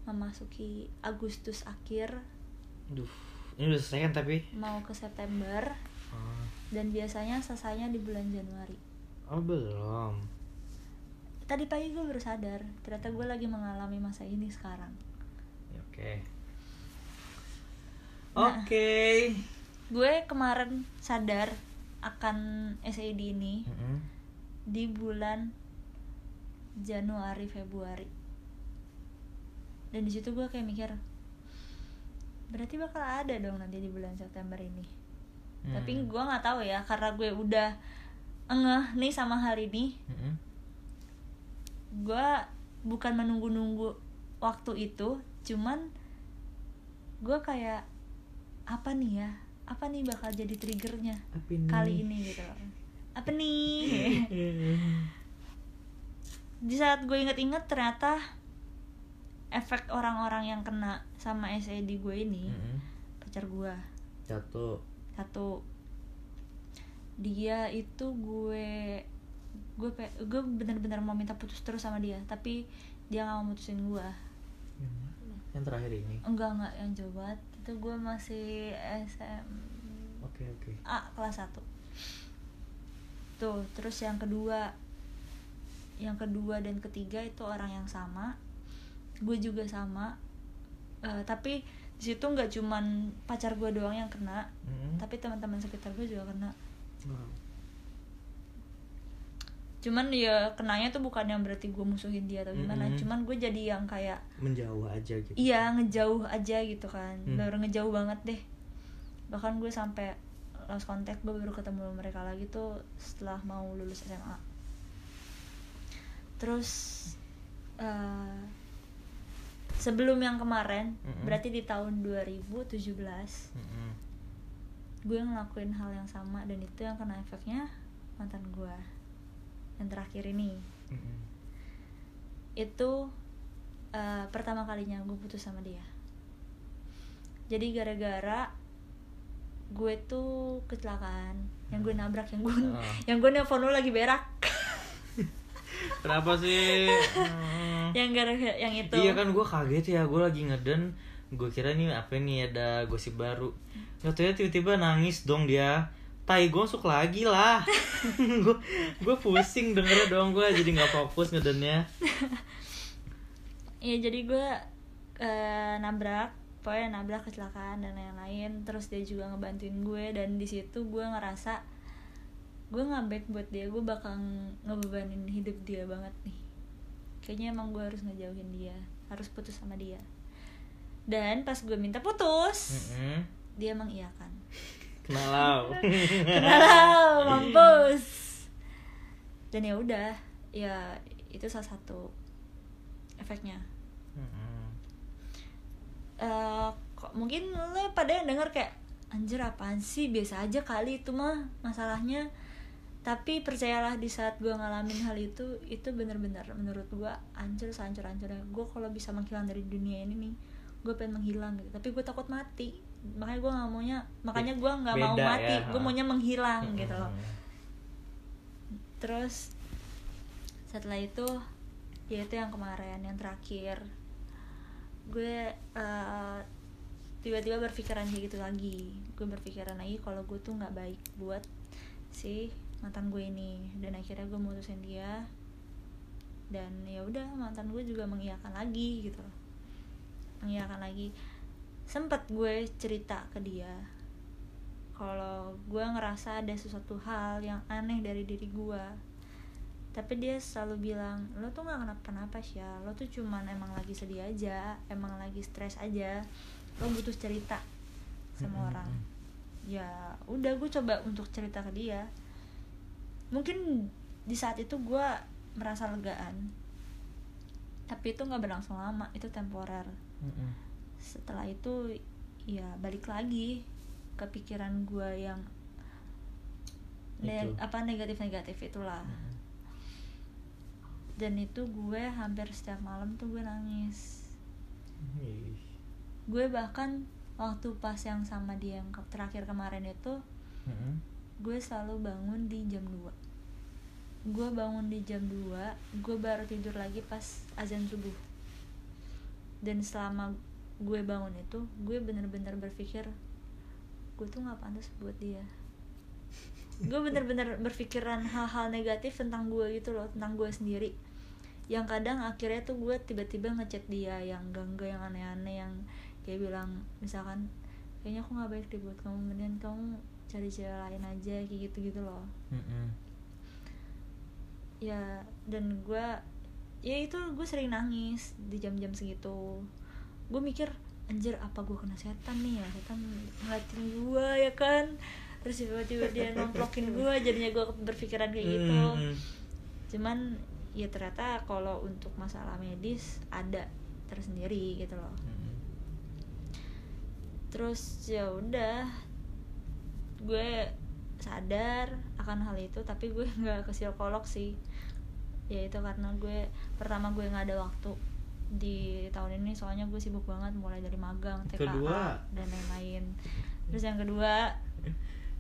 memasuki Agustus akhir. Duh, ini udah selesai kan tapi? Mau ke September. Oh, dan biasanya selesainya di bulan Januari. Oh belum. Tadi pagi gue baru sadar ternyata gue lagi mengalami masa ini sekarang. Ya, oke. Nah. oke gue kemarin sadar akan SID ini Mm-mm. di bulan Januari Februari dan di situ gue kayak mikir berarti bakal ada dong nanti di bulan September ini Hmm. tapi gue nggak tahu ya karena gue udah ngeh nih sama hal ini Mm-mm. gue bukan menunggu-nunggu waktu itu cuman gue kayak apa nih ya apa nih bakal jadi triggernya Apa ini? kali ini gitu loh apa nih di saat gue inget-inget ternyata efek orang-orang yang kena sama SED gue ini Mm-mm. pacar gue Satu. satu dia itu gue gue pe- gue bener-bener mau minta putus terus sama dia tapi dia nggak mau mutusin gue Yang terakhir ini. enggak enggak yang jauh banget itu gue masih SM Oke oke. A kelas 1 tuh terus yang kedua. Yang kedua dan ketiga itu orang yang sama. Gue juga sama. Eh, tapi di situ nggak cuman pacar gue doang yang kena. Mm-mm. tapi teman-teman sekitar gue juga kena. Wow. Cuman ya kenanya tuh bukan yang berarti gue musuhin dia atau gimana Mm-mm. cuman gue jadi yang kayak Menjauh aja gitu. iya ngejauh aja gitu kan Hmm. baru ngejauh banget deh bahkan gue sampai lost contact gue baru ketemu mereka lagi tuh setelah mau lulus SMA terus eh, sebelum yang kemarin Mm-mm. berarti di tahun 2017 Mm-mm. gue ngelakuin hal yang sama dan itu yang kena efeknya mantan gue yang terakhir ini. Mm-mm. itu eh, pertama kalinya gue putus sama dia. Jadi gara-gara gue tuh kecelakaan yang gue nabrak yang gue Ah. yang gue nelfon lu lagi berak. Kenapa sih? Yang gara-gara yang itu. Iya kan gue kaget ya gue lagi ngeden. Gue kira nih apa nih ada gosip baru. Nggak tahu ya tiba-tiba nangis dong dia tai gosok lagi lah. Gue gue pusing dengernya dong gue jadi nggak fokus ngedennya. Iya jadi gue eh, nabrak pokoknya nabrak kecelakaan dan lain-lain. Terus dia juga ngebantuin gue dan di situ gue ngerasa gue nggak baik buat dia. Gue bakal ngebebanin hidup dia banget nih. Kayaknya emang gue harus ngejauhin dia. Harus putus sama dia. Dan pas gue minta putus Mm-mm. dia emang iya kan kenal kenal mampus. Dan ya udah ya itu salah satu efeknya. Eh kok mungkin lo pada yang denger kayak anjir apaan sih? Biasa aja kali itu mah masalahnya. Tapi percayalah di saat gue ngalamin hal itu itu bener-bener menurut gue anjir sehancur hancurnya gue kalau bisa menghilang dari dunia ini nih gue pengen menghilang gitu. Tapi gue takut mati makanya gue nggak maunya makanya gue nggak mau mati ya, gue maunya menghilang gitu loh. Terus setelah itu ya itu yang kemarin yang terakhir. Gue eh, tiba-tiba berpikiran kayak gitu lagi. Gue berpikiran lagi kalau gue tuh nggak baik buat si mantan gue ini. Dan akhirnya gue mutusin dia. Dan ya udah mantan gue juga mengiyakan lagi gitu mengiyakan lagi sempet gue cerita ke dia kalau gue ngerasa ada sesuatu hal yang aneh dari diri gue. Tapi dia selalu bilang lo tuh nggak kenapa-napa sih ya lo tuh cuman emang lagi sedih aja emang lagi stres aja. Lo butuh cerita sama orang. Ya udah gue coba untuk cerita ke dia. Mungkin di saat itu gue merasa legaan. Tapi itu nggak berlangsung lama itu temporer. Mm-mm. Setelah itu ya balik lagi ke pikiran gue yang ne- Itu. apa negatif negatif itulah Mm-mm. dan itu gue hampir setiap malam tuh gue nangis Ih. gue bahkan waktu pas yang sama dia yang terakhir kemarin itu Mm-mm. gue selalu bangun di jam 2 gue bangun di jam 2 gue baru tidur lagi pas azan subuh dan selama gue bangun itu gue bener-bener berpikir gue tuh nggak pantas buat dia. Gue bener-bener berpikiran hal-hal negatif tentang gue gitu loh tentang gue sendiri. Yang kadang akhirnya tuh gue tiba-tiba ngechat dia yang gangga yang aneh-aneh yang kayak bilang misalkan kayaknya aku nggak baik deh buat kamu mendingan kamu cari cewek lain aja kayak gitu gitu loh. Mm-mm. ya dan gue ya itu gue sering nangis di jam-jam segitu gue mikir anjir apa gue kena setan nih ya? Setan ngeliatin gue ya kan? Terus tiba-tiba dia nomplokin gue jadinya gue berpikiran kayak gitu. Mm-mm. cuman ya ternyata kalau untuk masalah medis ada tersendiri gitu loh. Mm-mm. terus ya udah gue sadar akan hal itu tapi gue nggak ke psikolog sih. Ya itu karena gue pertama gue nggak ada waktu di tahun ini soalnya gue sibuk banget mulai dari magang TKA Kedua. dan lain-lain terus yang kedua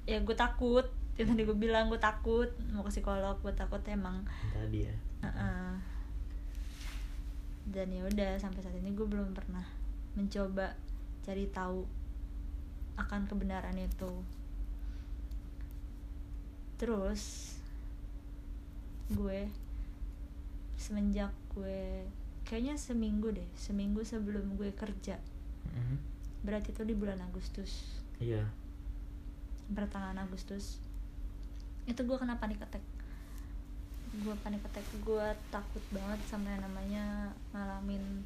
ya gue takut yang tadi gue bilang gue takut mau ke psikolog gue takut emang tadi ya Heeh. dan ya udah sampai saat ini gue belum pernah mencoba cari tahu akan kebenaran itu terus gue semenjak gue kayaknya seminggu deh seminggu sebelum gue kerja. Mm-mm. berarti itu di bulan Agustus. Iya. Pertengahan Agustus. Itu gue kena panik attack. Gue panik attack gue takut banget sama yang namanya ngalamin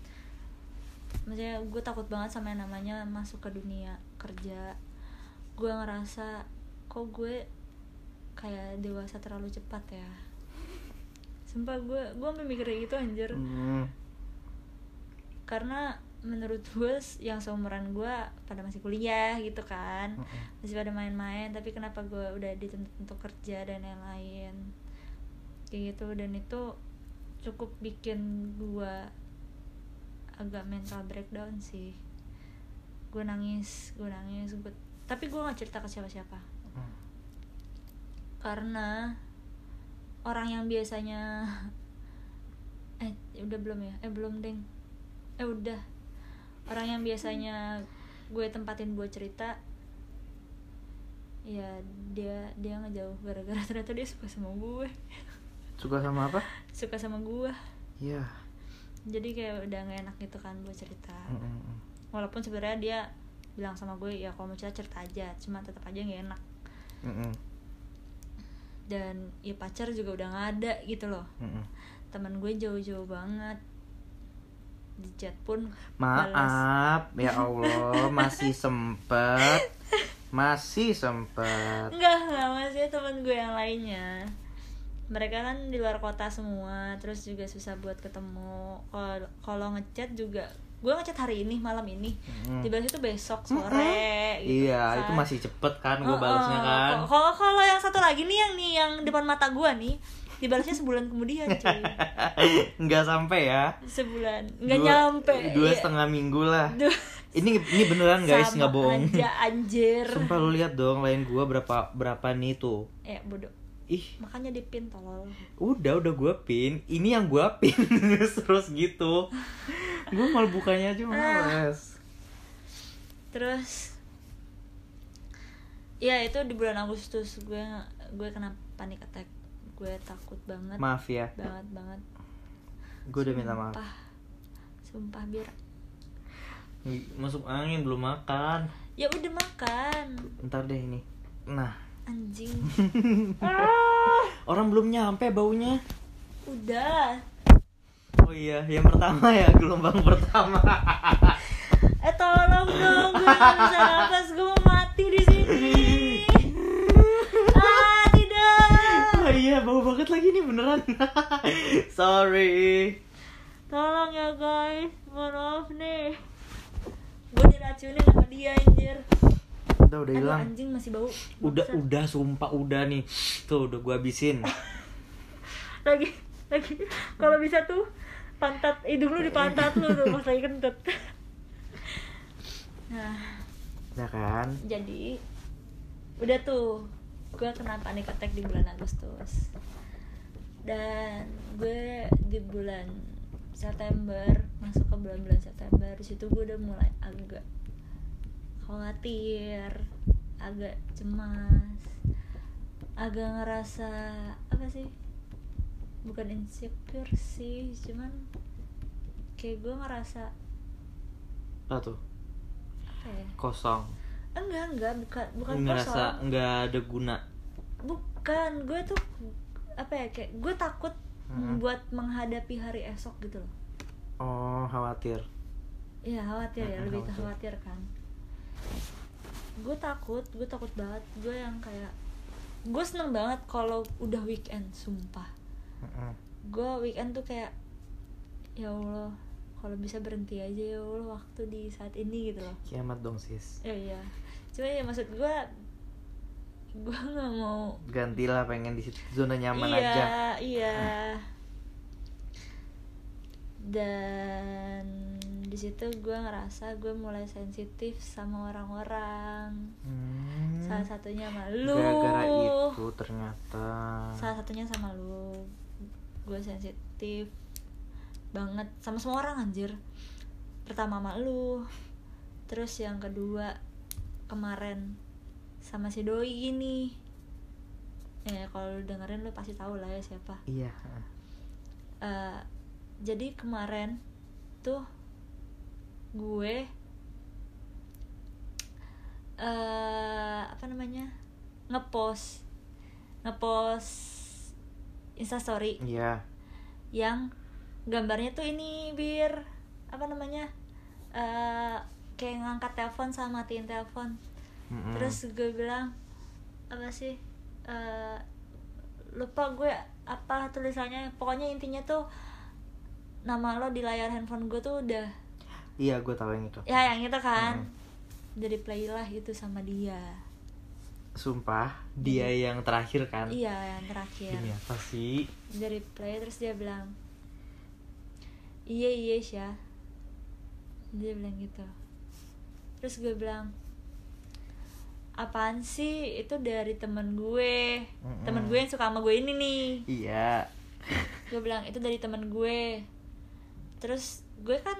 maksudnya gue takut banget sama yang namanya masuk ke dunia kerja. Gue ngerasa kok gue kayak dewasa terlalu cepat ya? Sumpah gue gue mikir kayak gitu anjir. Mm. Karena menurut gue yang seumuran gue pada masih kuliah gitu kan. Mm-mm. masih pada main-main tapi kenapa gue udah dituntut untuk kerja dan lain-lain. Kayak gitu dan itu cukup bikin gue agak mental breakdown sih. Gue nangis gue nangis gue tapi gue nggak cerita ke siapa-siapa. Mm. karena orang yang biasanya eh udah belum ya? Eh belum deng eh udah. Orang yang biasanya gue tempatin buat cerita ya dia dia ngejauh gara-gara ternyata dia suka sama gue. Suka sama apa? Suka sama gue. Iya. Jadi kayak udah gak enak gitu kan buat cerita. Mm-mm. walaupun sebenarnya dia bilang sama gue ya kalau mau cerita cerita aja. Cuma tetap aja gak enak. Mm-mm. dan ya pacar juga udah gak ada gitu loh. Mm-mm. teman gue jauh-jauh banget di chat pun balas. maaf ya Allah masih sempet masih sempet enggak enggak masih teman gue yang lainnya mereka kan di luar kota semua terus juga susah buat ketemu kalau kalau ngechat juga gue ngechat hari ini malam ini Mm. dibalas itu besok sore gitu iya kan. itu masih cepet kan gue Oh, balasnya oh. kan kalau kalau yang satu lagi nih yang nih yang depan mata gue nih dibalasnya sebulan kemudian cuy. Nggak sampai ya. Sebulan. Nggak Dua- nyampe. dua Iya. setengah minggu lah. Duh, ini ini beneran guys nggak bohong. aja anjir. Sumpah lu lihat dong lain gua berapa berapa nih tuh? Eh bodoh. Ih. Makanya dipin tolol. Udah udah gua pin. Ini yang gua pin terus gitu. Gua malah bukanya aja males. Terus ya itu di bulan Agustus gue gue kena panic attack gue takut banget. Maaf ya. Banget banget. Gue udah minta maaf. Sumpah. Biar masuk angin belum makan. Ya udah makan. Ntar deh ini. Nah. Anjing. Orang belum nyampe baunya. Udah. Oh iya yang pertama ya gelombang pertama. Eh tolong dong gue gak bisa nafas. Gue mau mati di sini ah tidak oh iya bau banget lagi nih beneran. Sorry. Tolong ya guys. Mohon maaf nih. Gue diracunin sama dia anjir. Udah udah hilang. anjing masih bau. Udah udah sumpah udah nih. Tuh udah gua habisin. Lagi lagi. Kalau bisa tuh pantat. Hidung lu di pantat lu tuh pas lagi kentut. Nah. Ya kan? Jadi udah tuh gue kena panik attack di bulan Agustus. Dan gue di bulan September masuk ke bulan-bulan September di situ gue udah mulai agak khawatir agak cemas agak ngerasa apa sih bukan insecure sih cuman kayak gue ngerasa apa tuh? Apa ya? Kosong enggak enggak bukan bukan ngerasa kosong nggak ada guna? Bukan gue tuh apa ya kayak gue takut Hmm. buat menghadapi hari esok gitu loh. Oh khawatir. Iya khawatir ya Mm-mm, lebih ke khawatir. khawatir kan. Gue takut gue takut banget. Gue yang kayak gue seneng banget kalau udah weekend sumpah. Mm-mm. gue weekend tuh kayak ya allah kalau bisa berhenti aja ya allah waktu di saat ini gitu loh kiamat dong sis ya iya cuma ya maksud gue gue nggak mau gantilah pengen di situ zona nyaman iya, aja Iya. Dan di situ gue ngerasa gue mulai sensitif sama orang-orang. Hmm. Salah satunya sama lu. gara-gara itu ternyata Salah satunya sama lu. Gue sensitif banget sama semua orang anjir. Pertama sama lu. Terus yang kedua kemarin sama si doi ini. Ya kalau lu dengerin lu pasti tahu lah ya siapa. iya Eh, jadi kemarin tuh gue eh apa namanya ngepost ngepost instastory iya yang gambarnya tuh ini bir. Apa namanya? Eh kayak ngangkat telepon sama matiin telepon. Mm-mm. terus gue bilang apa sih? Eh, lupa gue apa tulisannya. Pokoknya intinya tuh nama lo di layar handphone gue tuh udah iya gue tahu yang itu. Ya yang itu kan? Mm. jadi play lah itu sama dia. Sumpah dia yang terakhir kan? Iya yang terakhir. Ini apa sih? Dari play terus dia bilang iya iya Sya dia bilang gitu. Terus gue bilang apaan sih? Itu dari temen gue. Mm-mm. temen gue yang suka sama gue ini nih. Iya. Gue bilang itu dari temen gue. Terus gue kan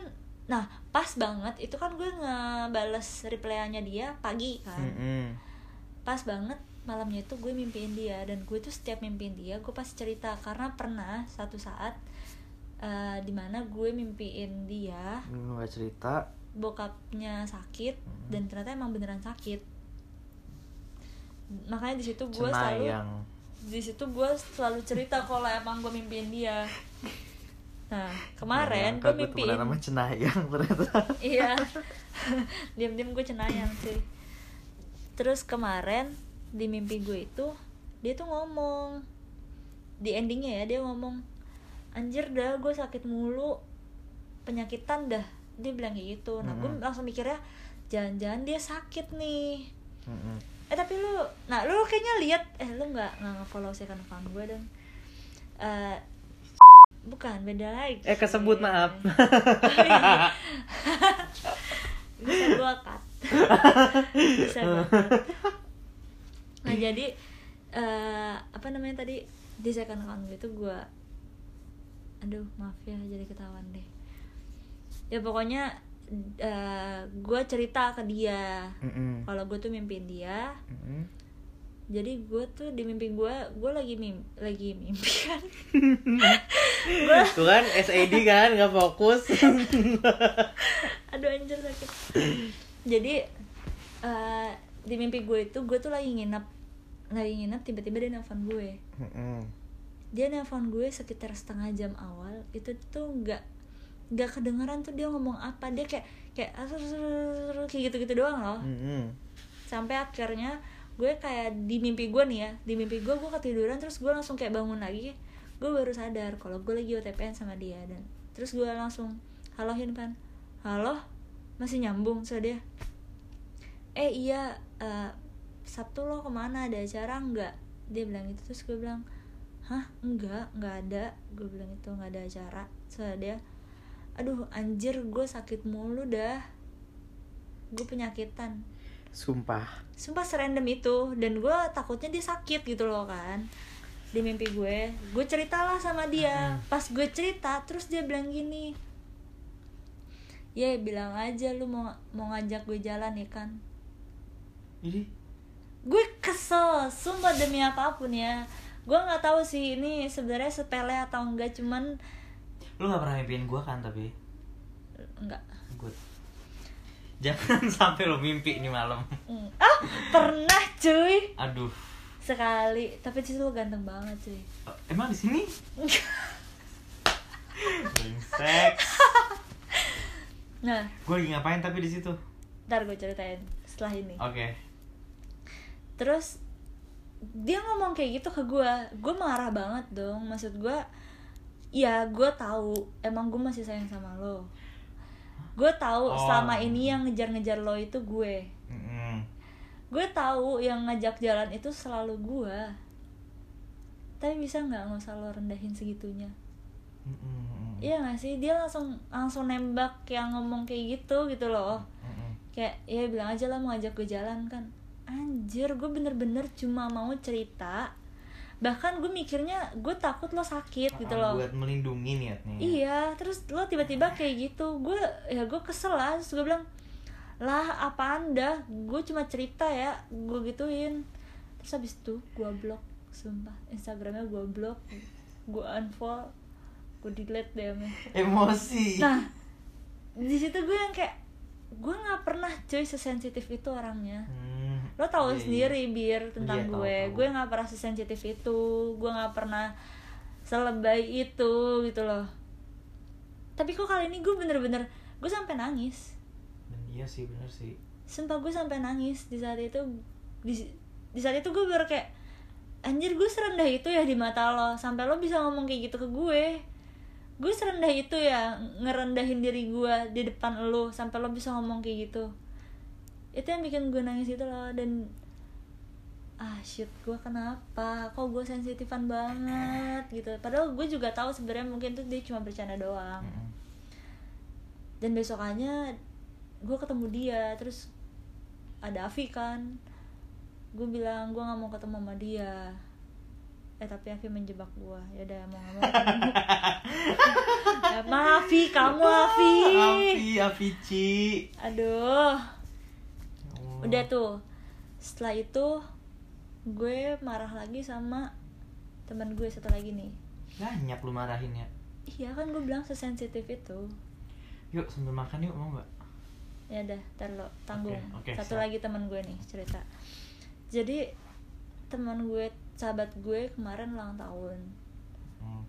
nah pas banget itu kan gue ngebales replyannya dia pagi kan. Mm-mm. pas banget malamnya itu gue mimpiin dia. Dan gue tuh setiap mimpiin dia gue pasti cerita. Karena pernah satu saat eh, di mana gue mimpiin dia nggak cerita. bokapnya sakit Hmm. dan ternyata emang beneran sakit. Makanya di situ gue selalu di situ gue selalu cerita kalau emang gue mimpiin dia. Nah kemarin gue mimpiin nama cenayang ternyata. Iya. Diam-diam gue cenayang sih. Terus kemarin di mimpi gue itu dia tuh ngomong. Di endingnya ya dia ngomong anjir dah gue sakit mulu. Penyakitan dah. Dia bilang kayak gitu. Nah gue Mm-mm. langsung mikirnya jangan-jangan dia sakit nih. Mm-mm. eh tapi lu nah lu kayaknya lihat eh lu nggak nggak nge-follow second account gue dong. Eh, bukan beda lagi. Eh kesebut maaf. Oh, iya. bisa gua cut. Bisa gua cut. Nah jadi eh, apa namanya tadi? Di second account gue itu gua aduh maaf ya jadi ketahuan deh ya pokoknya gue cerita ke dia Mm-mm. kalau gue tuh mimpiin dia Mm-mm. jadi gue tuh di mimpi gue gue lagi mim lagi mimpi kan gue Tuh kan SAD kan nggak fokus. aduh anjir sakit jadi eh, di mimpi gue itu gue tuh lagi nginep lagi nginep tiba-tiba dia nelfon gue Mm-mm. Dia nelfon gue sekitar setengah jam awal itu tuh nggak nggak kedengeran tuh dia ngomong apa. Dia kayak kayak kayak gitu-gitu doang loh. Mm-mm. sampai akhirnya gue kayak di mimpi gue nih ya di mimpi gue gue ketiduran terus gue langsung kayak bangun lagi. Gue baru sadar kalau gue lagi OTPan sama dia dan terus gue langsung haloin kan halo? Masih nyambung so dia. Eh iya eh, sabtu lo ke mana? Ada acara nggak? Dia bilang gitu. Terus gue bilang hah enggak nggak ada. Gue bilang itu nggak ada acara. So dia aduh anjir gue sakit mulu dah. Gue penyakitan. Sumpah. sumpah serandom itu dan gue takutnya dia sakit gitu loh kan di mimpi gue. Gue ceritalah sama dia. Pas gue cerita terus dia bilang gini ya bilang aja lu mau mau ngajak gue jalan ya kan. Jadi gue kesel sumpah demi apa pun ya gue nggak tahu sih ini sebenarnya sepele atau enggak cuman lu nggak pernah mimpiin gua kan tapi enggak good. Jangan sampai lu mimpi nih malam. Mm. ah pernah cuy Aduh. sekali tapi situ lu ganteng banget cuy Eh, Emang di sini? Brengsek. nah Gue lagi ngapain tapi di situ? ntar gue ceritain setelah ini Oke. terus dia ngomong kayak gitu ke gue gue marah banget dong. Maksud gue ya gue tahu emang gue masih sayang sama lo. Gue tahu Oh. selama ini yang ngejar-ngejar lo itu gue. Gue tahu yang ngajak jalan itu selalu gue tapi bisa nggak nggak usah lo rendahin segitunya? Mm-mm. Iya gak sih? Dia langsung langsung nembak yang ngomong kayak gitu gitu loh. Kayak ya bilang aja lah mau ajak gue jalan kan anjir gue bener-bener cuma mau cerita. Bahkan gue mikirnya gue takut lo sakit gitu loh. Buat melindungi niatnya. iya terus lo tiba-tiba kayak gitu gue ya gue kesel lah. Terus gue bilang lah apa anda gue cuma cerita ya. Gue gituin. Terus habis itu gue blok sumpah. Instagramnya gue blok gue unfollow gue delete deh Emosi. nah di situ gue yang kayak gue nggak pernah cuy sesensitif itu orangnya. Hmm, lo tahu iya, iya. sendiri bir tentang tahu, gue. tahu. gue nggak pernah sesensitif itu. Gue nggak pernah selebay itu gitu loh. Tapi kok kali ini gue bener-bener gue sampai nangis. Dan iya sih bener sih. sumpah gue sampai nangis di saat itu. Di, di saat itu gue baru kayak anjir gue serendah itu ya di mata lo. Sampai lo bisa ngomong kayak gitu ke gue. Gue serendah itu ya ngerendahin diri gue di depan lo. Sampai lo bisa ngomong kayak gitu itu yang bikin gue nangis itu loh dan ah shit gue kenapa? Kok gue sensitifan banget? Gitu. Padahal gue juga tahu sebenarnya mungkin tuh dia cuma bercanda doang. Dan besokannya gue ketemu dia terus ada Avi kan. Gue bilang gue nggak mau ketemu sama dia. Eh tapi Avi menjebak gue ya udah mau nggak mau. Ya, maaf Avi kamu Avi Afi, Afici. aduh. Oh. Udah tuh setelah itu gue marah lagi sama teman gue satu lagi nih Banyak lu marahin ya. iya kan gue bilang sesensitif itu Yuk sambil makan yuk mau nggak? ya udah ntar lo tanggung Oke, oke, satu siap. lagi teman gue nih cerita jadi teman gue sahabat gue kemarin ulang tahun Hmm.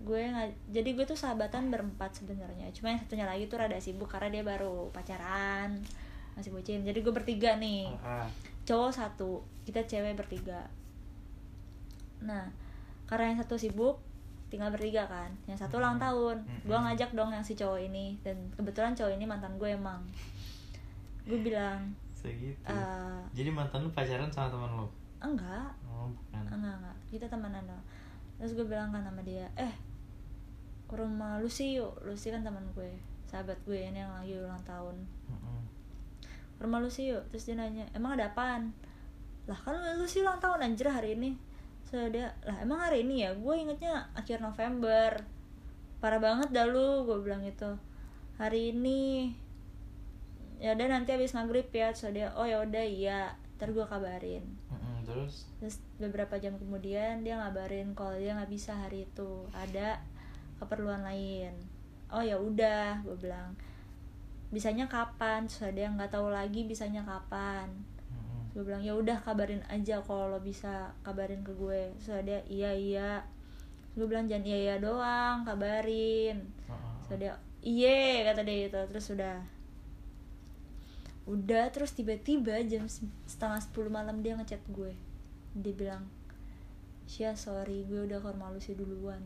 gue nggak jadi gue tuh sahabatan berempat sebenarnya cuma yang satunya lagi tuh rada sibuk karena dia baru pacaran masih bucin. Jadi gue bertiga nih. Ah, cowok satu kita cewek bertiga. Nah karena yang satu sibuk tinggal bertiga kan. Yang satu ulang Mhm. tahun. Gue Mhm. ngajak dong yang si cowok ini. Dan kebetulan cowok ini mantan gue emang. Gue bilang segitu. eh Jadi mantan lu pacaran sama teman lu? enggak. Oh, bukan. enggak enggak. Kita temenan dong terus gue bilang kan sama dia eh ke rumah Lucy yuk. Lucy kan teman gue. Sahabat gue ini yang lagi ulang tahun. Ke rumah Lucy yuk. Terus dia nanya emang ada apaan? Lah kan Lucy ulang tahun anjir hari ini. So dia lah emang hari ini ya? Gue ingetnya akhir November. Parah banget dah lu gue bilang gitu. Hari ini ya udah nanti habis maghrib ya. Terus dia oh ya udah iya. Ntar gue kabarin. Mm-mm, terus? Terus beberapa jam kemudian dia ngabarin kalau dia nggak bisa hari itu. Ada keperluan lain. Oh ya udah gue bilang bisanya kapan? Terus ada yang nggak tahu lagi bisanya kapan? Mm-mm. gue bilang ya udah kabarin aja kalau lo bisa kabarin ke gue. Terus ada iya iya. Gue bilang jangan iya iya doang kabarin. Terus ada iye kata dia gitu. Terus udah. Udah terus tiba-tiba jam se- setengah sepuluh malam dia ngechat gue. Dia bilang Syah sorry gue udah ke rumah lu sih duluan.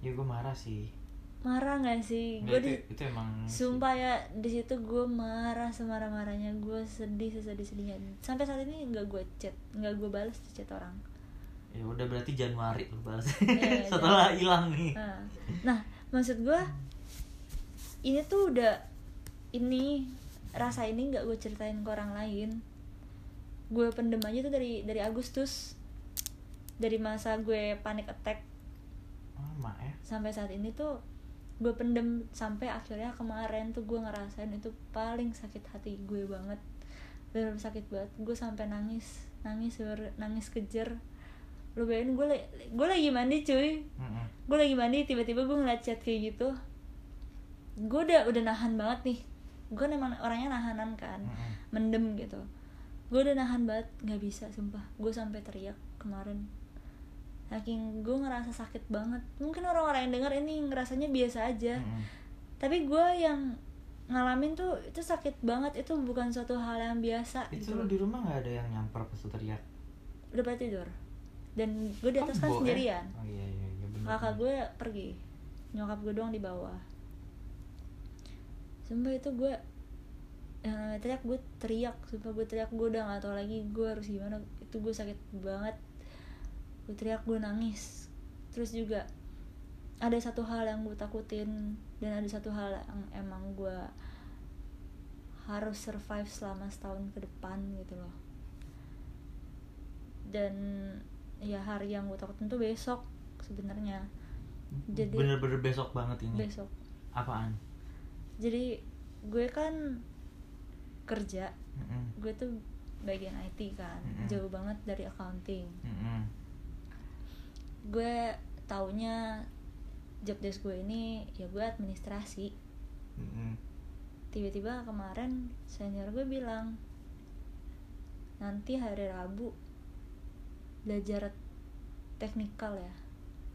Ya gue marah sih marah nggak sih? Nggak, gue di itu emang sumpah ya di situ gue marah semarah marahnya gue sedih sesedih sedihnya sampai saat ini nggak gue chat nggak gue balas chat orang. Ya udah berarti Januari lu balas. Iya, setelah hilang nih. Nah, nah maksud gue ini tuh udah ini rasa ini nggak gue ceritain ke orang lain. Gue pendem aja tuh dari dari Agustus. Dari masa gue panic attack. Lama ya. Sampai saat ini tuh gue pendem sampai akhirnya kemarin tuh gue ngerasain itu paling sakit hati gue banget. Bener sakit banget. Gue sampai nangis. Nangis nangis kejer. Lu bayangin gue la- gue lagi mandi cuy. Gue lagi mandi tiba-tiba gue ngeliat chat kayak gitu. Gue udah udah nahan banget nih. Gue emang orangnya nahanan kan. Mendem gitu. Gue udah nahan banget. Nggak bisa sumpah. Gue sampai teriak kemarin saking gue ngerasa sakit banget. Mungkin orang-orang yang denger ini ngerasanya biasa aja. Mm-mm. tapi gue yang ngalamin tuh itu sakit banget. Itu bukan suatu hal yang biasa itu gitu loh. di rumah nggak ada yang nyamper pas teriak? Udah pada tidur. Dan gue di atas kan sendirian. Oh iya iya iya bener kakak gue pergi. Nyokap gue doang di bawah. Sumpah itu gue namanya teriak gue teriak. Sumpah gue teriak. Gue udah gak tau lagi gue harus gimana. Itu gue sakit banget gue teriak gue nangis. Terus juga ada satu hal yang gue takutin dan ada satu hal yang emang gue harus survive selama setahun ke depan gitu loh. Dan ya hari yang gue takutin tuh besok sebenarnya. Jadi bener-bener besok banget ini? Besok. Apaan? Jadi gue kan kerja. Mm-mm. gue tuh bagian IT kan. Mm-mm. jauh banget dari accounting. Mm-mm. Gue taunya job desk gue ini ya gue administrasi Mm-mm. tiba-tiba kemarin senior gue bilang nanti hari Rabu belajar teknikal ya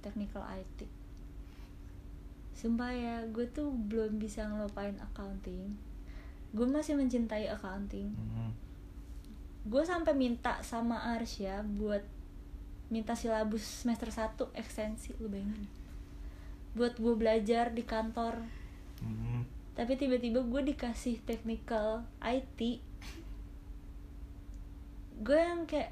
teknikal IT sumpah ya gue tuh belum bisa ngelupain accounting gue masih mencintai accounting Mm-mm. gue sampai minta sama Arsya buat minta silabus semester 1 ekstensi lu bayangin. Buat gue belajar di kantor. Mm-mm. tapi tiba-tiba gue dikasih technical IT gue yang kayak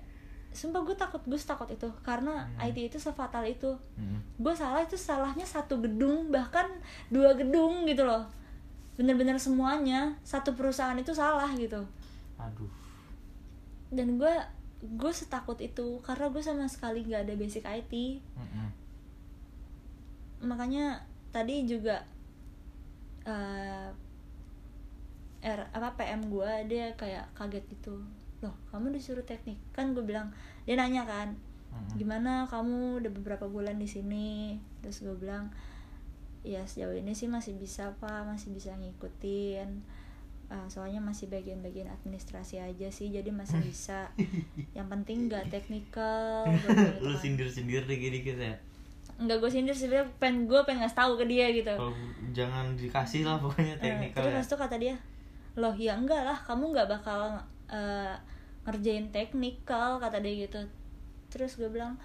sumpah gue takut gue takut itu. Karena Hmm. IT itu sefatal itu. Mm-mm. gue salah itu salahnya satu gedung bahkan dua gedung gitu loh. Bener-bener semuanya satu perusahaan itu salah gitu. Aduh. Dan gue gue setakut itu karena gue sama sekali nggak ada basic IT Mm-mm. makanya tadi juga eh R apa PM gue dia kayak kaget gitu. Loh kamu disuruh teknik? Kan gue bilang dia nanya kan Mm-mm. gimana kamu udah beberapa bulan di sini? Terus gue bilang ya sejauh ini sih masih bisa pak masih bisa ngikutin Eh, soalnya masih bagian-bagian administrasi aja sih jadi masih bisa. Yang penting nggak teknikal gitu lu kan. sindir-sindir dikit-dikit ya. Nggak gue sindir sebenarnya pengen gue pengen ngasih tahu ke dia gitu. Kalau jangan dikasih lah pokoknya Eh, teknikal terus ya. itu kata dia loh ya enggak lah kamu nggak bakal eh, ngerjain teknikal kata dia gitu. Terus gue bilang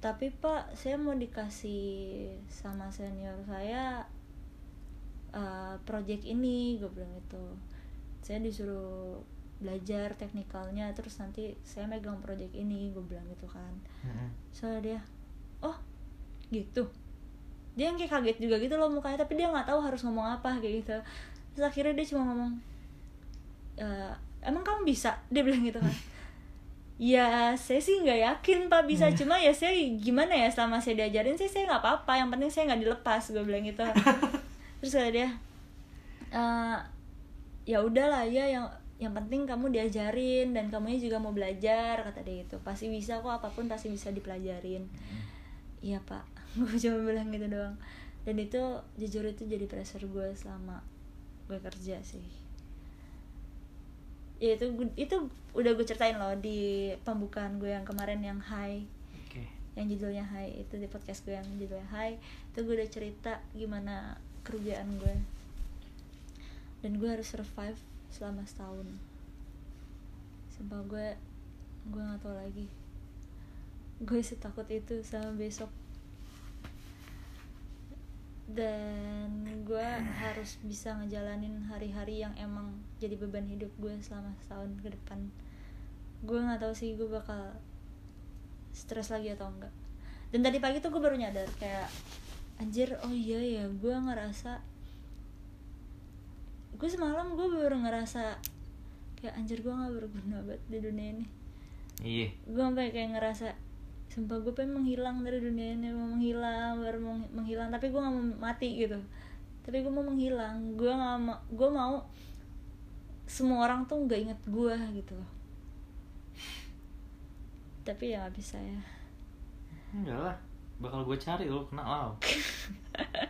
tapi pak saya mau dikasih sama senior saya eh, project ini gue bilang gitu saya disuruh belajar teknikalnya terus nanti saya megang project ini gue bilang gitu kan. Soalnya dia oh gitu. Dia yang kayak kaget juga gitu loh mukanya tapi dia nggak tahu harus ngomong apa kayak gitu. Terus akhirnya dia cuma ngomong "Eh, emang kamu bisa? Dia bilang gitu kan. Ya saya sih nggak yakin pak bisa. Cuma ya saya gimana ya selama saya diajarin sih saya nggak apa-apa. Yang penting saya nggak dilepas gue bilang gitu. Terus kata dia eh, ya udahlah ya yang yang penting kamu diajarin dan kamunya juga mau belajar kata dia gitu. Pasti bisa kok apa pun pasti bisa dipelajarin. Iya pak. Gue cuma bilang gitu doang. Dan itu jujur itu jadi pressure gue selama gue kerja sih. Ya itu itu udah gue ceritain loh di pembukaan gue yang kemarin yang high yang judulnya high itu di podcast gue yang judulnya high itu gue udah cerita gimana kerjaan gue dan gue harus survive selama setahun. Sumpah gue gue nggak tahu lagi. Gue setakut itu sama besok. Dan gue harus bisa ngejalanin hari-hari yang emang jadi beban hidup gue selama setahun ke depan. Gue nggak tahu sih gue bakal stres lagi atau enggak dan tadi pagi tuh gue baru nyadar kayak anjir oh iya ya gue ngerasa gue semalam gue baru ngerasa kayak anjir gue nggak berguna banget di dunia ini. Iya. Gue sampai kayak ngerasa sumpah gue pengen menghilang dari dunia ini. Mau menghilang baru mau menghilang tapi gue nggak mau mati gitu. Tapi gue mau menghilang. Gue nggak mau gue mau semua orang tuh nggak inget gue gitu loh. Tapi ya nggak bisa ya. Enggak lah. Bakal gue cari lo kena lau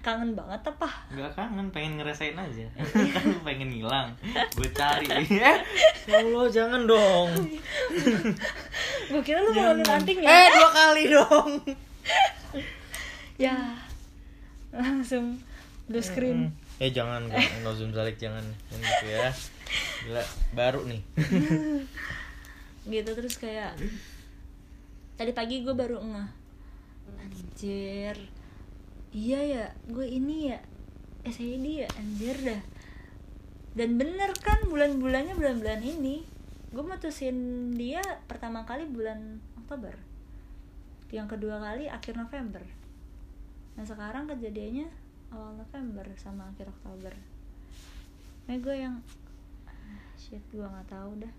kangen banget apa? Nggak kangen pengen ngerasain aja. Kan pengen ngilang. Gue cari. Ya Allah jangan dong. Gue kira lu mau Jangan. antingnya eh dua kali dong. Ya langsung blue screen. Eh jangan nggak zoom balik jangan. Jangan gitu ya. Gila baru nih. Gitu terus kayak tadi pagi gue baru ngeh. Anjir iya ya gue ini ya SID ya anjir dah. Dan bener kan bulan-bulannya bulan-bulan ini gue mutusin dia pertama kali bulan Oktober. Yang kedua kali akhir November. Nah sekarang kejadiannya awal November sama akhir Oktober. Nah gue yang ah, shit gue nggak tahu dah.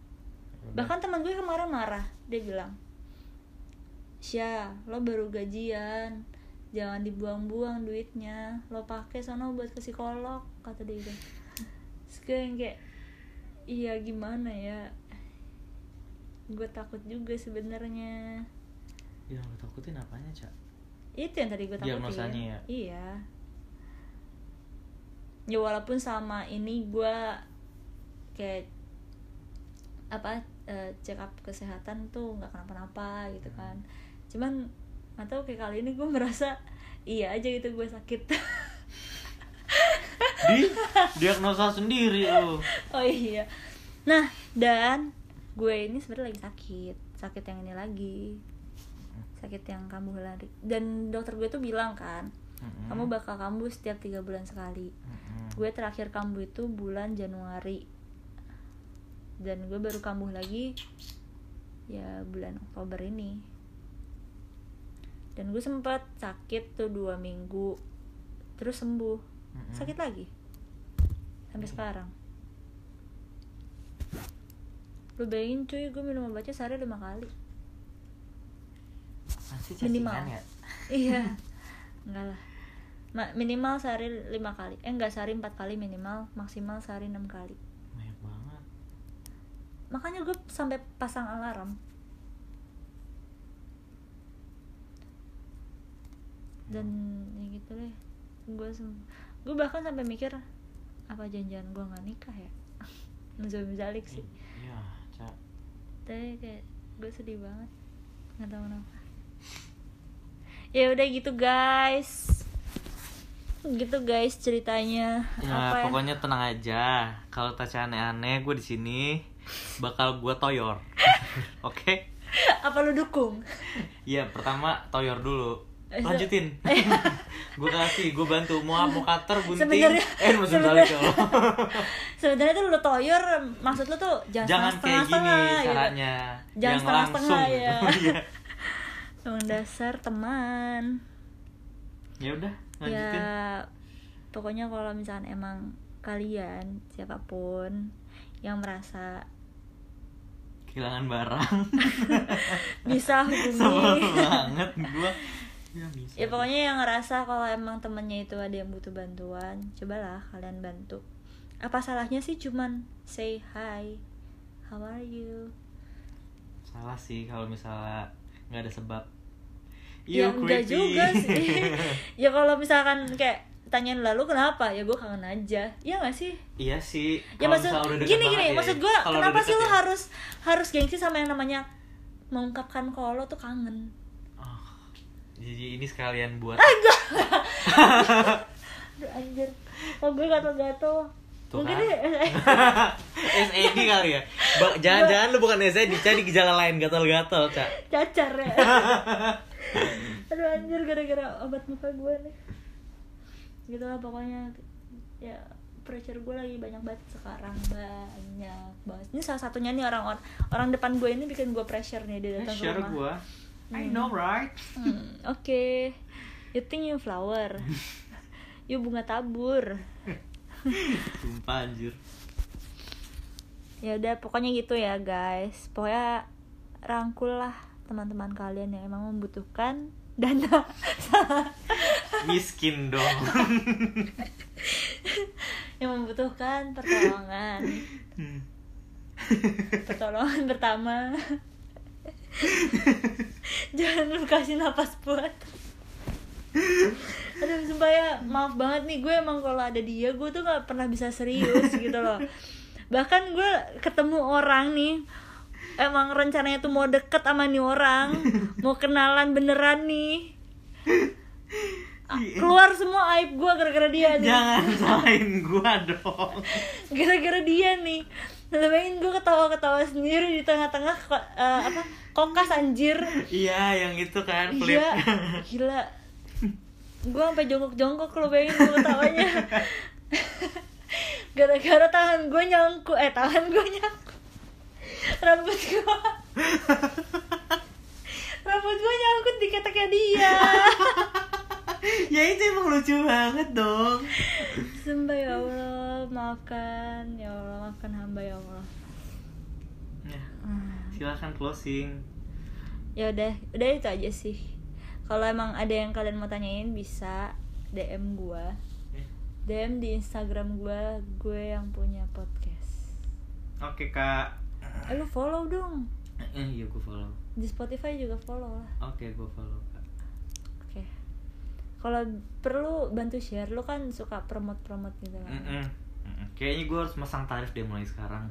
Bahkan teman gue kemarin marah dia bilang Sya lo baru gajian jangan dibuang-buang duitnya. Lo pakai sono buat ke psikolog kata dia gitu. Terus gue yang kayak iya gimana ya? Gue takut juga sebenarnya. Yang lo takutin apanya cak itu yang tadi gue takutin. Diagnosanya ya? iya. Ya walaupun sama ini gue kayak apa eh, check up kesehatan tuh nggak kenapa-napa gitu kan. Cuman tahu kayak kali ini gue merasa iya aja gitu gue sakit. Di diagnosa sendiri lo oh iya. Nah dan gue ini sebenarnya lagi sakit. Sakit yang ini lagi. Sakit yang kambuh lari. Dan dokter gue tuh bilang kan kamu bakal kambuh setiap tiga bulan sekali. Gue terakhir kambuh itu bulan Januari. Dan gue baru kambuh lagi ya bulan Oktober ini dan gue sempat sakit tuh dua minggu terus sembuh. Mm-mm. sakit lagi? Sampai sekarang? Lu bayangin cuy gue minum obatnya sehari lima kali. Masih Minimal. ya? Iya. Enggak lah. Ma- minimal sehari lima kali. Eh enggak sehari empat kali minimal. Maksimal sehari enam kali. Banyak banget. Makanya gue sampai pasang alarm dan ya gitu deh. Gue gue bahkan sampai mikir apa janjian gue nggak nikah ya? Nuzul zalik sih. Iya cak tapi kayak gue sedih banget. Nggak tahu kenapa. Ya udah gitu guys. Gitu guys ceritanya. Ya apa ya? pokoknya tenang aja. Kalau Tasya aneh-aneh gue di sini bakal gue toyor. Oke? Apa lu dukung? Iya pertama toyor dulu lanjutin gue kasih gue bantu mau mau cutter gunting Sebenarnya- eh mau balik sebenarnya- ya Allah. sebenarnya tuh lu toyor maksud lu tuh jangan, jangan kayak gini setengah-setengah, gitu. caranya Jangan yang setengah-setengah, langsung ya. gitu. Iya. Emang dasar teman ya udah lanjutin ya pokoknya kalau misalkan emang kalian siapa pun yang merasa kehilangan barang bisa Sebel hubungi banget gue ya bisa. Ya pokoknya yang ngerasa kalau emang temennya itu ada yang butuh bantuan cobalah kalian bantu. Apa salahnya sih cuman say hi? How are you? Salah sih kalau misalnya nggak ada sebab. Ya Ew, enggak creepy. juga sih. Ya kalau misalkan kayak tanyain lalu kenapa? Ya gue kangen aja. Ya nggak sih? Iya sih ya maksud gini gini ya. maksud gue kenapa sih ya. harus harus gengsi sama yang namanya mengungkapkan kalau lo tuh kangen jadi ini sekalian buat Aduh anjir. Oh gue gatel-gatel. Tuh Mungkin kan. deh SAD kali ya. Jangan-jangan lu bukan SAD cari gejala lain gatal-gatal cak Cacar ya. Aduh anjir gara-gara obat muka gue nih. Gitu lah pokoknya. Ya pressure gue lagi banyak banget sekarang Banyak banget. Ini salah satunya nih orang orang, orang depan gue ini bikin gue pressure nih Dia datang ke Sure rumah. gua I Hmm. know right? Hmm, Oke. You think you flower. You bunga tabur. Sumpah anjir. Ya udah pokoknya gitu ya guys. Pokoknya rangkul lah teman-teman kalian yang emang membutuhkan dana. Miskin dong. Yang membutuhkan pertolongan. Hmm. pertolongan pertama jangan lu kasih napas buat. Aduh sumpah ya maaf banget nih gue emang kalau ada dia gue tuh nggak pernah bisa serius gitu loh. Bahkan gue ketemu orang nih emang rencananya tuh mau deket sama nih orang mau kenalan beneran nih. Ah, keluar semua aib gue gara-gara dia nih. Jangan salahin gua dong. Gara-gara dia nih Ngebayangin gue ketawa-ketawa sendiri di tengah-tengah eh, apa kokas anjir Iya yang itu kan flip Iya, gila. Gue sampai jongkok-jongkok lo bayangin gue ketawanya. Gara-gara tangan gue nyangkut, eh tangan gue nyangkut. Rambut gue. Rambut gue nyangkut di keteknya dia. Ya itu emang lucu banget dong Sumpah ya Allah, maafkan. Ya Allah, maafkan hamba ya Allah. Ya, Ah. Silahkan closing Ya udah, udah itu aja sih. Kalau emang ada yang kalian mau tanyain bisa DM gue. Eh, DM di Instagram gue, gue yang punya podcast. Oke kak Eh lu follow dong. Eh, Iya gue follow Di Spotify juga follow lah. Oke gue follow. Kalau perlu bantu share, lu kan suka promote-promote gitu kan. Mm-mm. Mm-mm. Kayaknya gue harus masang tarif deh mulai sekarang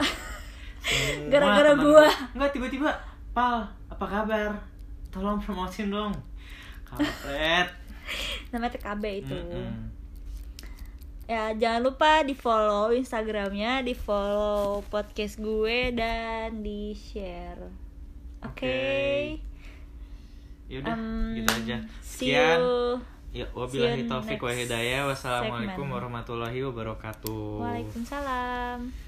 Gara-gara teman gua. Enggak tiba-tiba Pal, apa kabar? Tolong promosin dong Kampret Namanya TKB itu. Mm-mm. Ya jangan lupa di follow Instagramnya, di follow podcast gue dan di share. Oke. Oke. Yaudah, Em, gitu aja See Sekian you. Ya, wabillahi you taufiq wa hidayah. Wassalamualaikum warahmatullahi wabarakatuh. Waalaikumsalam.